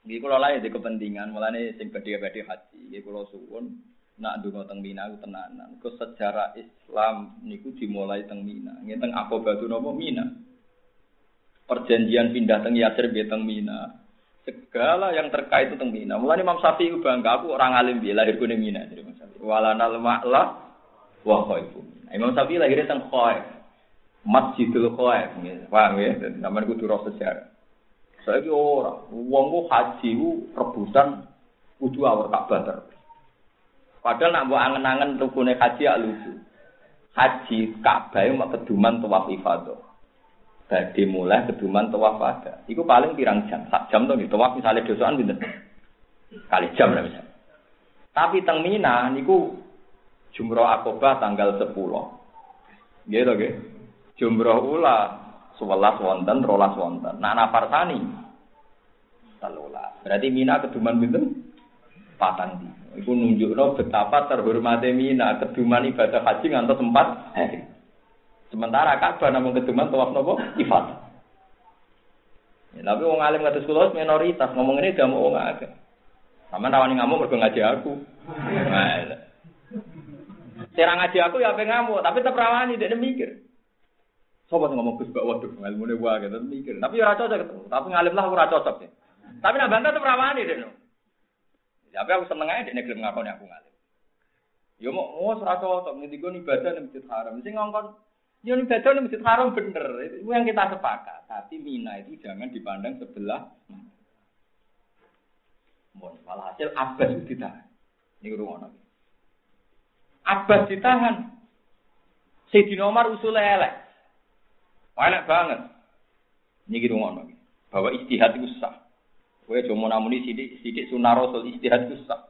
Ini kalau lain di kepentingan, malah nih sing badhe-badhe haji. Ini kalau suwun nak dungo teng Mina ku tenanan. Ke sejarah Islam niku dimulai teng Mina. Ini teng apa batu nopo Mina. Perjanjian pindah teng Yasir be teng Mina. Segala yang terkait itu teng Mina. Mulane Imam Syafi'i bangga aku orang alim dia lahir ning Mina jadi Imam Syafi'i. Walanal ma'la wa khaifu. Imam Syafi'i lahirnya teng Khaif. Masjidul Khaif, paham ya? Namanya kudu roh sejarah. Saya ini orang, ku haji ku rebutan kudu awal Ka'bah terus. Padahal nak buat angen-angen rukune haji ya lucu. Haji Ka'bah itu keduman tawaf ifadah. Jadi mulai keduman tawaf ada. Iku paling pirang jam, sak jam tuh gitu. Tawaf misalnya dosaan gitu. Kali jam lah misalnya. Tapi teng Mina niku Jumroh Akobah tanggal 10. Gitu, gitu. Jumroh ula sewelas wonten, rolas wonten. Nah, nafarsani telulas. Berarti Mina keduman pinten? Patang di. Iku nunjukno betapa terhormatnya Mina keduman ibadah haji ngantos empat hari. Sementara Ka'bah namun keduman tawaf nopo ibadah. Ya, tapi wong alim ngatus kula minoritas ngomong ini gak mau wong akeh. Sama rawani ngamuk mergo ngaji aku. Nah, Serang ngaji aku ya apa ngamuk, tapi tetap rawani dia mikir. Sopo sing ngomong Gus waduh ilmune wae gitu mikir. Tapi ora cocok ketemu. Tapi ngalim lah ora cocok ya. Tapi nak bantah tuh rawani deh. Tapi aku seneng aja deh gelem ngakoni aku ngalim. Yo mau mau ora cocok digo ibadah ning Masjid Haram. Sing ngongkon yo ibadah ning Masjid Haram bener. Itu yang kita sepakat. Tapi Mina itu jangan dipandang sebelah. Mohon malah hasil Abbas ditahan. Ini rumah Abbas ditahan. Sayyidina Umar usulnya elek. Enak banget. Ini gitu ngono. Bahwa istihad itu sah. Kowe cuma namuni sidik sidik sunah rasul istihad itu sah.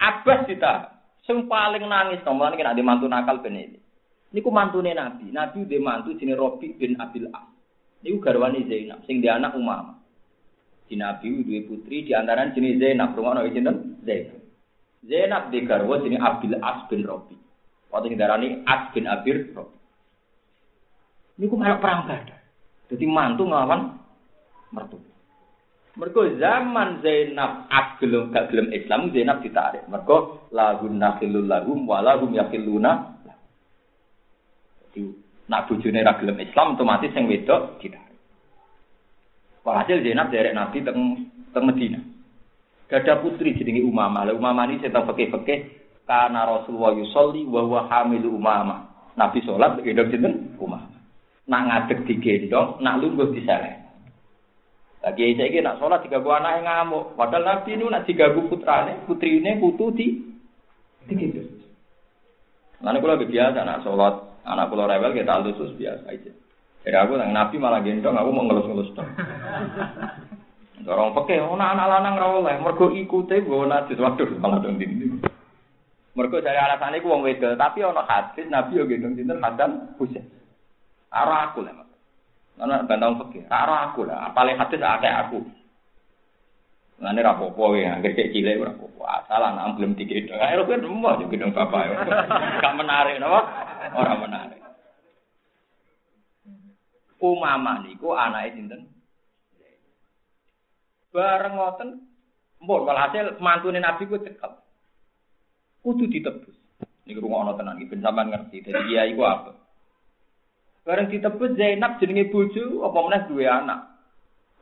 Abbas kita sing paling nangis nomor ini ada mantu nakal ben ini. Niku mantune Nabi. Nabi udah mantu jenenge Robi bin Abil As. Niku garwane Zainab sing dia anak Umam. Di Nabi dua putri di antara jenis Zainab. Nabi sinten? Zainab. Zainab di garwa jenis Abil As bin Robi. Waktu ini darani As bin Abir Robi. Ini ku melok perang badar. Jadi mantu ngelawan mertua. Mergo zaman Zainab gelem gak gelem Islam Zainab ditarik. Mergo lahun nakhilul lahum wa lahum yakhiluna. Jadi nak bojone ra gelem Islam otomatis sing wedok ditarik. Walhasil Zainab derek Nabi teng teng Medina. Gada putri jenenge Umamah. Lah Umamah ini saya fikih-fikih karena Rasulullah yusolli wa huwa hamilu Umamah. Nabi sholat gendong sinten? Umamah. Nak ngadeg digendong, nak lungguh diseleh. Lagi saya nak sholat tiga buah anak yang ngamuk. Padahal Nabi ini nak tiga buah putrane, putri ini putu di gitu. Lalu kalau biasa nak sholat, anak pulau rebel kita lusus biasa aja. Jadi aku nang Nabi malah gendong, aku mau ngelus-ngelus dong. Orang pakai, oh anak lanang rawol mergo ikute gue najis, waduh malah dong dinding. Mergo dari alasan itu wong wedel, tapi ono hadis Nabi yo gendong sinten Hasan Husain. Arah aku lah. Karena bantang fakir. Karo aku lah. Paling hadis akeh aku. Ngene ra apa-apa ya, cek cilik apa-apa. Asal anak belum digedhong. Ayo kan rumah juga dong bapak. Gak menarik napa? Ora menarik. Umama niku anake sinten? Bareng ngoten, mbok walhasil mantune Nabi ku cekap. Kudu ditebus. Niku rungokno tenan iki ben sampean ngerti. Dadi iya iku apa? Bareng ditebut Zainab jenenge bojo apa meneh duwe anak.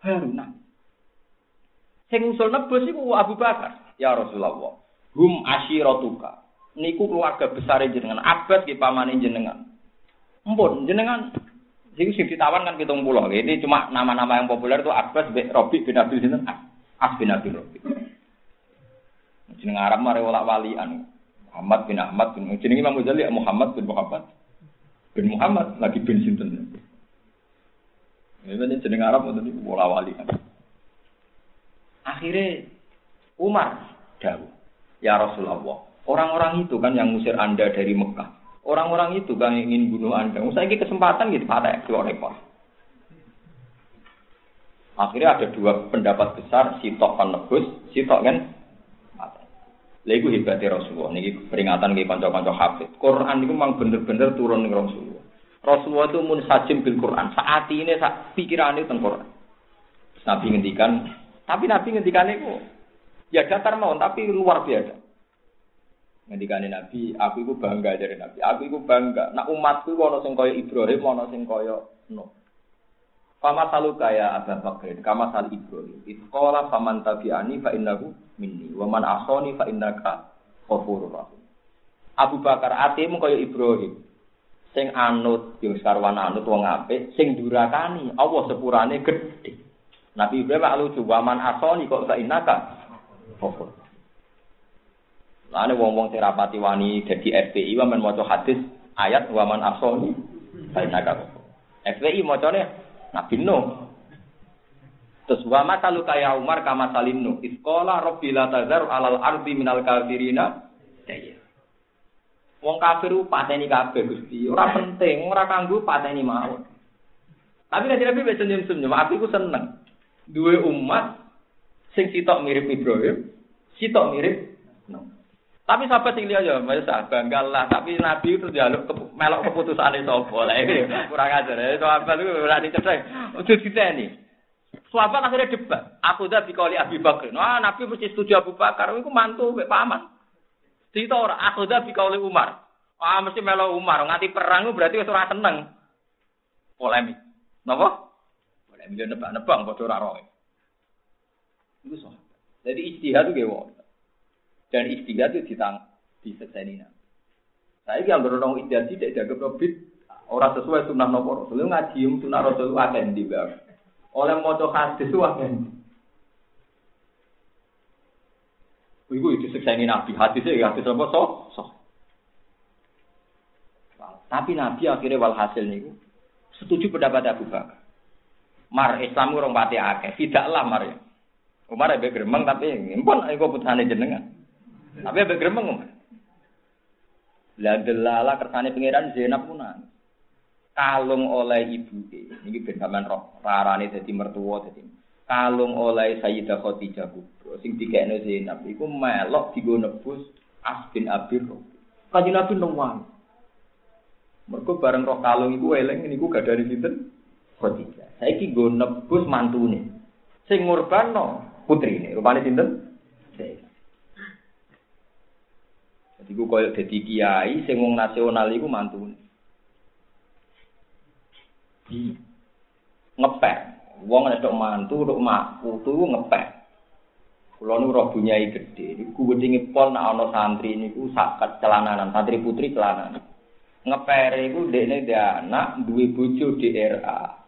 Haruna. Sing usul nebus iku Abu Bakar. Ya Rasulullah. Hum asyiratuka. Niku keluarga besar jenengan. Abad ki pamane jenengan. Empun jenengan Jadi sing ditawan kan pitung pulau. Ini cuma nama-nama yang populer itu Abbas bin Robi bin Abil Sinten. As bin Abil Robi. Jeneng Arab mare wala walian. Muhammad bin Ahmad bin jeneng Imam Ghazali Muhammad bin Muhammad bin Muhammad lagi bin sinten. Ini jeneng Arab itu bola wali kan. Akhirnya Umar jauh. Ya Rasulullah, orang-orang itu kan yang ngusir Anda dari Mekah. Orang-orang itu kan ingin bunuh Anda. Saya ini kesempatan gitu, pada dua rekor. Akhirnya ada dua pendapat besar, Sitok kan nebus, Sitok kan Lha iku hebate Rasulullah niki peringatan nggih kanca-kanca hafid. Quran niku memang bener-bener turun ning Rasulullah. Rasulullah itu mun sajim bil Quran. Saat ini sak pikirane teng Quran. Nabi ngendikan, tapi Nabi ngendikan itu ya datar mau tapi luar biasa. Ngendikane Nabi, aku itu bangga dari Nabi. Aku itu bangga. Nak umatku ana sing kaya Ibrahim, ana sing kaya Nuh. Fama salu kaya Abu Bakar, kama sal Ibrahim. Iskola faman tabi'ani fa innahu minni. Wa man asoni fa innaka ghafurur rahim. Abu Bakar atimu kaya Ibrahim. Sing anut, yang sekarwan anut wong apik, sing durakani, Allah sepurane gede. Nabi Ibrahim lucu, wa man asoni kok fa innaka ghafur. Lane wong-wong sing wani dadi FPI wa men hadis ayat wa man asoni innaka ghafur. FPI macane Nabi Nuh. Terus wa matalu kaya Umar kama salim Nuh. Iskola rabbi la alal ardi minal kafirina daya. Wong kafir pateni kabeh Gusti. Ora penting, ora kanggo pateni mawon. Tapi nanti Nabi bisa senyum-senyum. Aku ku seneng. Dua umat sing sitok mirip Ibrahim, sitok mirip. Tapi sahabat sing liya ya, bangga lah. Tapi Nabi itu jaluk ke, melok keputusane sapa lah ini kurang ajar. Ya sahabat itu ora dicedhek. Ojo diteni. Sahabat akhirnya debat. Aku dah dikali Abi Bakar. Nah, Nabi mesti setuju Abu Bakar. Iku mantu mek paman. Cerita ora aku dah dikali Umar. Ah mesti melo Umar. Nganti perang berarti wis ora seneng. Polemik. Napa? Polemik nebak-nebak padha ora roe. Iku sahabat. Jadi istihad itu ge dan istihad itu ditang disekseni nabi. Saya yang berorong istihad tidak jaga probit orang sesuai sunnah nopo rasul ngaji sunnah rasul akan di oleh moco hadis akan Iku itu sekseni nabi hadisnya ya hadis apa so so. Tapi nabi akhirnya walhasil nih setuju pendapat Abu Bakar. Mar Islam orang pati akeh, tidaklah mar ya. Umar ya gremeng tapi pun aku putusane jenengan. Tapi apa gremeng Lah delala kersane pangeran Zainab Kalung oleh ibu ini ben sampean roh rarane dadi mertua dadi kalung oleh Sayyidah Khadijah kubro sing dikene Zainab iku melok digo nebus As bin Abir. Kanjeng Nabi nang Mergo bareng roh kalung iku eling niku gak dari sinten Khadijah. Saiki go nebus mantune. Sing ngurbano putrine. Rupane sinten? Zainab. Jadi ku koyo dadi kiai sing wong nasional iku mantune. Di ngepek. Wong nek mantu, tok mak, putu ngepek. Kulo nu roh bunyai gede, niku wedinge pol nek ana santri niku sak celananan, santri putri celananan. Ngepere iku dekne dia anak duwe bojo DRA.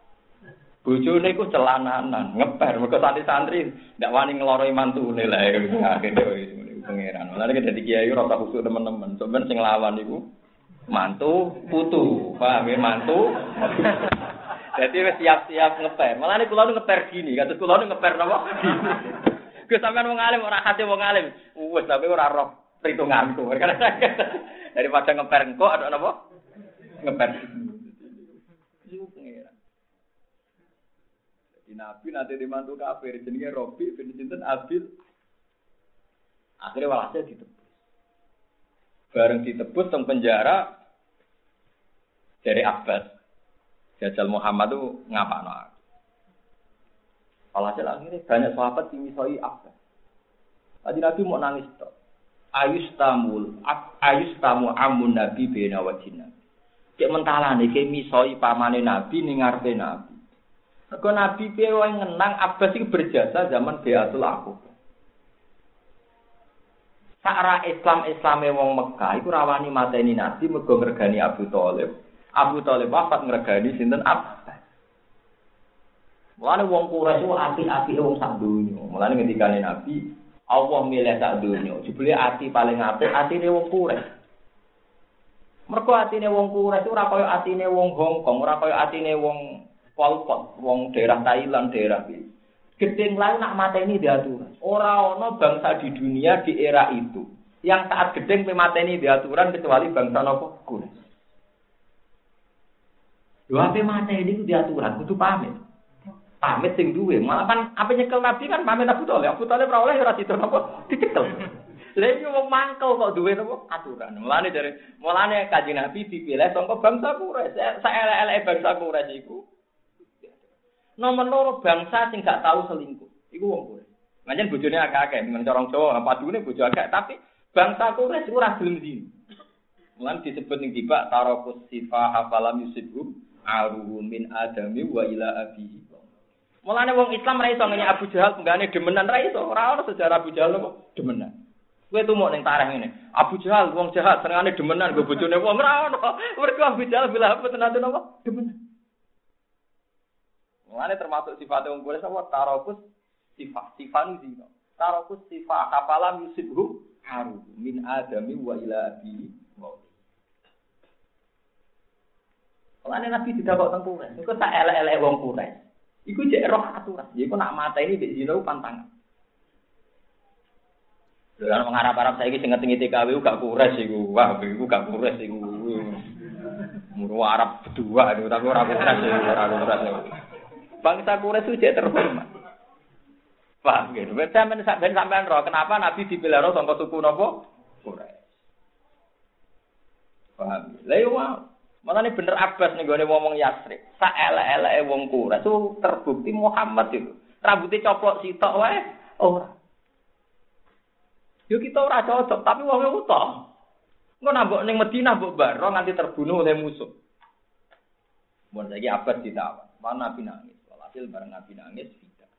Bojone iku celananan, ngeper mergo santri-santri ndak wani ngloroi mantune lah akhire pangeran. Lah nek dadi kiai ora usah khusuk teman-teman. Sampeyan sing lawan iku mantu putu, paham ya mantu. Jadi wis siap-siap ngeper. Malah nek kula ngeper gini, kados kula ngeper napa? Gue sampean wong alim ora hati wong alim. Wes tapi ora roh perhitunganku. Daripada ngeper engko ada napa? Ngeper. Nabi nanti dimantu kafir jenenge Robi bin Sinten Abil. Akhirnya walhasil ditebus. Bareng ditebus teng penjara dari Abbas. Jajal Muhammad itu ngapa no? Walhasil akhirnya banyak sahabat yang misoi Abbas. Tadi Nabi mau nangis toh. Ayus tamul, ayus tamu amun Nabi bena wajina. Cek mentalane ke misoi pamane Nabi ngarepe Nabi. Mergo Nabi piye wae ngenang Abbas iki berjasa zaman Biatul Aku. Sakra Islam Islame wong Mekah iku rawani mateni Nabi mergo ngregani Abu Thalib. Abu Thalib wafat ngregani sinten Abbas. Mulane wong Quraisy ku api-api wong sak donya. Mulane ngendikane Nabi, Allah milih sak donya. Jebule ati paling apik atine wong Quraisy. Mergo atine wong Quraisy ora kaya atine wong Hong Kong, ora kaya atine wong Pol Pot, wong daerah Thailand, daerah ini. Gedeng lain nak mateni diaturan. Orang ono bangsa di dunia di era itu yang saat gedeng mateni diaturan kecuali bangsa nopo Quraisy. Dua apa mateni itu diaturan, kudu pamit. Pamit sing duwe, malah kan apa nyekel Nabi kan pamit Abu Thalib. Abu Thalib ora oleh ora situ nopo dicekel. Lha iki wong mangkel kok duwe nopo aturan. Mulane dari mulane kanjeng Nabi dipilih saka bangsa Quraisy. Saelek-eleke bangsa Quraisy iku Nomor loro bangsa sing gak tahu selingkuh. Iku wong Quraisy. Manjen bojone akeh-akeh, men corong Jawa padune bojo akeh, tapi bangsa Quraisy ora gelem zina. Mulan disebut ning tiba tarokus sifa hafalam yusibhu aruhu min adami wa ila abihi. Mulane wong Islam ra iso ngenyek Abu Jahal penggane demenan ra iso. Ora ono sejarah Abu Jahal kok demenan. Kowe tumuk ning tareh ngene. Abu Jahal wong jahat senengane demenan go bojone wong ora ono. Mergo Abu Jahal bila apa tenan napa? Demenan. Mulane termasuk sifat wong kure sapa tarokus sifat sifat zina. Tarokus sifat kafalam yusibhu haru min adami wa ila abi Mulane Nabi tidak teng kure. Iku tak elek-elek wong kure. Iku cek roh aturan. Ya iku nak mata ini di zina pantangan. Dengan mengharap Arab saya sing ngetingi TKW gak kures iku. Wah, iku gak kures iku. Muru Arab berdua tapi ora kures iku, ora kures. Bangsa Quraisy itu terhormat. Paham gitu. Ben sampean sampean roh kenapa Nabi dipilih roh sangka suku napa? Quraisy. Paham. Lah yo Malah ini bener Abbas nih gue ngomong Yasrib. Sa ele ele wong Quraisy itu terbukti Muhammad itu. Rambutnya coplok sitok wae. Ora. Yo kita ora cocok, tapi wong utuh. Engko nambok ning Madinah mbok baro nganti terbunuh oleh musuh. Mun saiki Abbas ditawar. Mana Nabi nangis hasil bareng Nabi nangis tidak.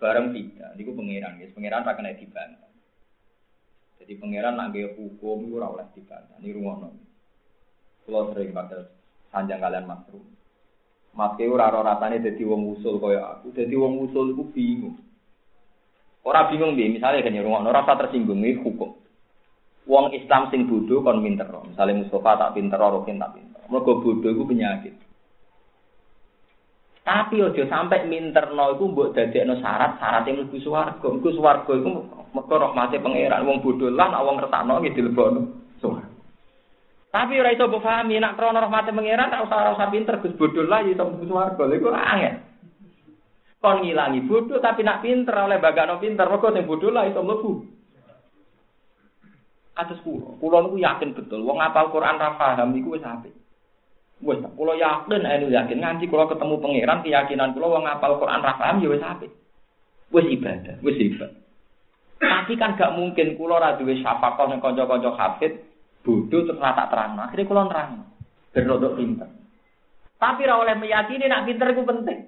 Bareng tidak, niku pangeran, guys. Pangeran tak kena dibantah. Jadi pangeran nak hukum itu ora oleh dibantah. Ini rumono. Kalau sering pakai sanjang kalian masrum. Mas ke ora rasane dadi wong usul kaya aku. Dadi wong usul iku bingung. Ora bingung bi, misalnya kan rumah ora tersinggung iki hukum. Wong Islam sing bodoh kon pinter. Misalnya Mustafa tak pinter, Rokin tak pinter. Mergo bodoh iku penyakit. Tapi ojo sampai minterno iku mbok dadekno syarat syarat yang mlebu swarga. Iku swarga iku mergo rahmate pangeran wong bodho lah nek wong ngertakno nggih dilebokno swarga. Tapi ora iso mbok pahami nek krana rahmate pangeran tak usah usah pinter Gus bodho lah iso mlebu swarga. Iku angel. Kon ngilangi bodho tapi nak pinter oleh bagano pinter mergo sing bodho lah iso mlebu. Kados kula, kula yakin betul wong apal Quran ra paham iku. Wes, kula yakin, anu yakin nganti kula ketemu pangeran keyakinan kula wong ngapal Quran ra paham ya wis apik. Wis ibadah, wis ibadah. Tapi kan gak mungkin kula ra duwe syafaqah ning kanca-kanca hafid bodoh terus tak terang. Akhirnya kula nerang. Ben rodok pinter. Tapi ra oleh meyakini nak pinter iku penting.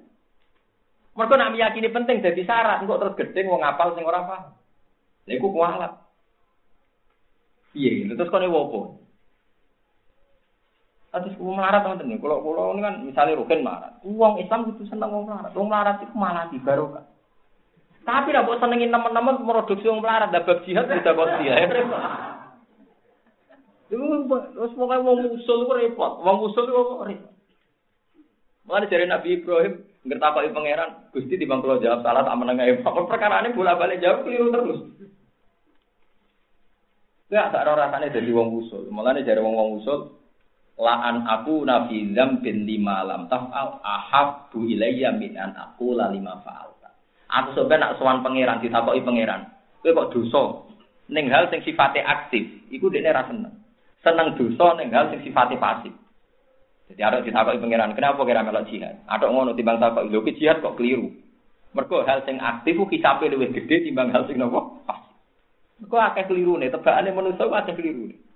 Mergo nak meyakini penting jadi syarat kok terus gedeng wong ngapal sing ora paham. Lha iku kualat. Iya, terus kene wopo? Terus wong melarat teman-teman, kalau kalau ini kan misalnya rugen melarat, uang Islam itu seneng wong melarat, wong melarat itu malah di barokah. Tapi lah buat senengin teman-teman produksi wong melarat, dapat jihad sudah kau jihad. Terus pokoknya wong musul itu repot, wong musul itu repot. Mulai dari Nabi Ibrahim, ngerti pangeran, gusti di bangkulo jawab salah tak menengah Apa perkara ini bolak balik jawab keliru terus. Gak tak rasanya jadi wong usul. Mulai dari wong wong usul, La'an aku nabi bin lima lam taf'al ahabbu ilayya min an aku la lima fa'alta. Aku sebenarnya nak sowan pangeran ditakoki pangeran. Kowe kok dosa ning hal sing sifatnya aktif, iku dekne ra seneng. Seneng dosa ning hal sing sifatnya pasif. Jadi ada ditakoki pangeran, kenapa kira melok jihad? Ada ngono timbang takoki lho jihad kok keliru. Mergo hal sing aktif ku kisape luwih gede timbang hal sing nopo? Pasif. Mergo akeh kelirune, tebakane manusa akeh kelirune.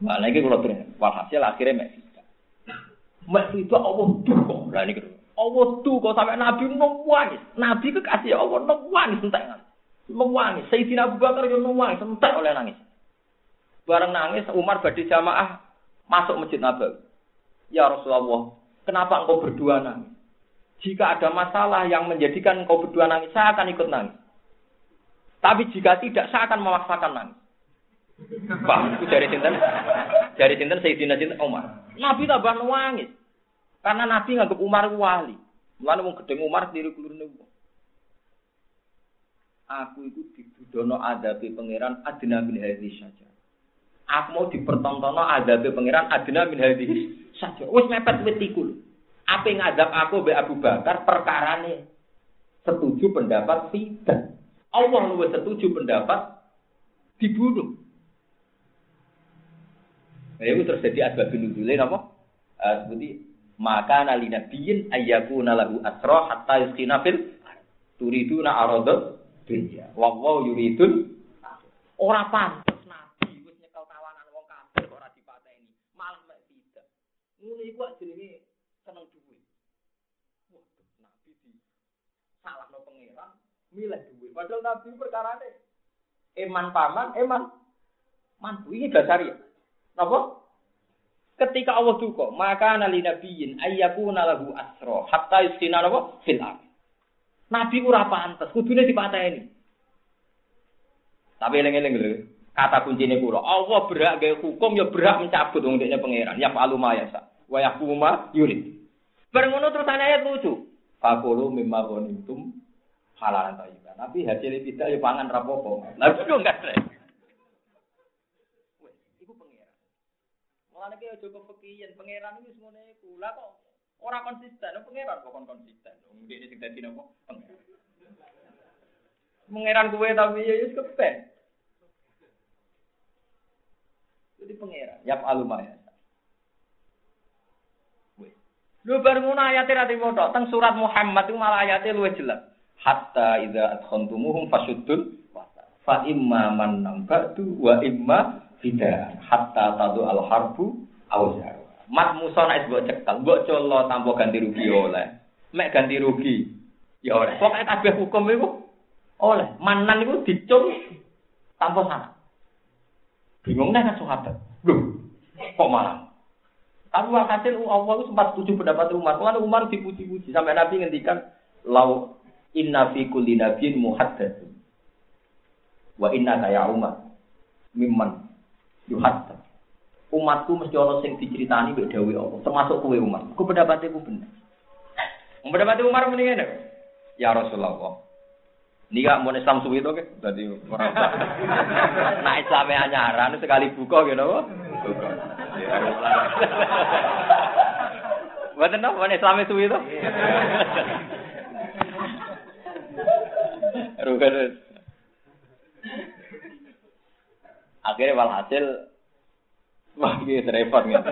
Nah, lagi kalau terus, walhasil akhirnya mek Mek itu Allah tuh Lah ini Allah tuh kok sampai Nabi nangis. Nabi kekasih Allah nangis entek. Nangis. Sayyidina Abu Bakar yo nangis entek oleh nangis. Bareng nangis Umar badhe jamaah masuk Masjid Nabawi. Ya Rasulullah, kenapa engkau berdua nangis? Jika ada masalah yang menjadikan engkau berdua nangis, saya akan ikut nangis. Tapi jika tidak, saya akan memaksakan nangis. Pak, dari sinten? Dari sinten Sayyidina Sinten Umar. Nabi tambah nangis. Karena Nabi nganggep Umar wali. Mulane wong gedeng Umar diri kulurne wong. Aku itu dibudono adabi pangeran adna min hadis saja. Aku mau dipertontono adabi pangeran adna min hadis saja. Wis mepet wit iku Apa ngadap aku be Abu Bakar perkarane setuju pendapat tidak. Allah lu setuju pendapat dibunuh. Nah, itu terjadi asbab nuzule napa? Uh, seperti maka nali nabiyin ayyakuna lahu asra hatta yuskina fil turiduna aradad dunya. Wa wa yuridun ora pantes nabi wis nyekel tawanan wong kafir kok ora dipateni. Malah mek tidak. Ngono iku jenenge seneng duwe. Wah, nabi di salahno pangeran milih duwe. Padahal nabi perkarane eman paman, eman mantu ini dasar ya. Apa? Ketika Allah duka, maka nali nabiyin ayyakuna lahu asro hatta yuskina apa? Fil Nabi ora pantes, kudune dipateni. Tapi eling-eling lho, kata kuncine kula, Allah berhak gawe hukum ya berhak mencabut wong dekne pangeran. Ya palu mayasa. Wa yahkuma yurid. Bareng ngono terus ayat lucu. Fakulu mimma ghanimtum halalan thayyiban. Tapi hasil tidak ya pangan rapopo. Lah itu enggak Mulane ki aja kepekiyen pangeran wis ngene iku. Lah kok ora konsisten, pangeran kok kon konsisten. Wong dene sing dadi napa? Pangeran kuwe tapi ya wis kepen. Jadi pangeran, yap alumaya. Lu baru ngono ayate ra dimoto teng surat Muhammad itu malah ayate luwih jelas. Hatta idza adkhantumuhum fasuddul fa imma man nambatu wa imma tidak hatta tadu al harbu auzar. Mat Musa nek mbok cekal, mbok colo tanpa ganti rugi oleh. Mek ganti rugi ya oleh. Pokoke kabeh hukum iku oleh. Manan iku dicung tanpa sana. Bingung nek sahabat. Lho, kok malah tapi hasil Allah itu sempat setuju pendapat Umar. Kalau Umar dipuji-puji sampai Nabi ngendikan lau inna fi kulli nabiyyin muhaddatsun wa inna ya Umar mimman yuhatta. Umatku mesti ana sing diceritani mbek dawuh Allah, termasuk kowe umat. Ku pendapatku bener. Pendapat Umar mendingan Ya Rasulullah. Ini gak mau Islam suwi itu, jadi orang Nah Islamnya anyaran sekali buka gitu, buka. Buat apa? Mau Islamnya suwi itu? Rugen. Akhirnya walhasil wah gitu repot gitu.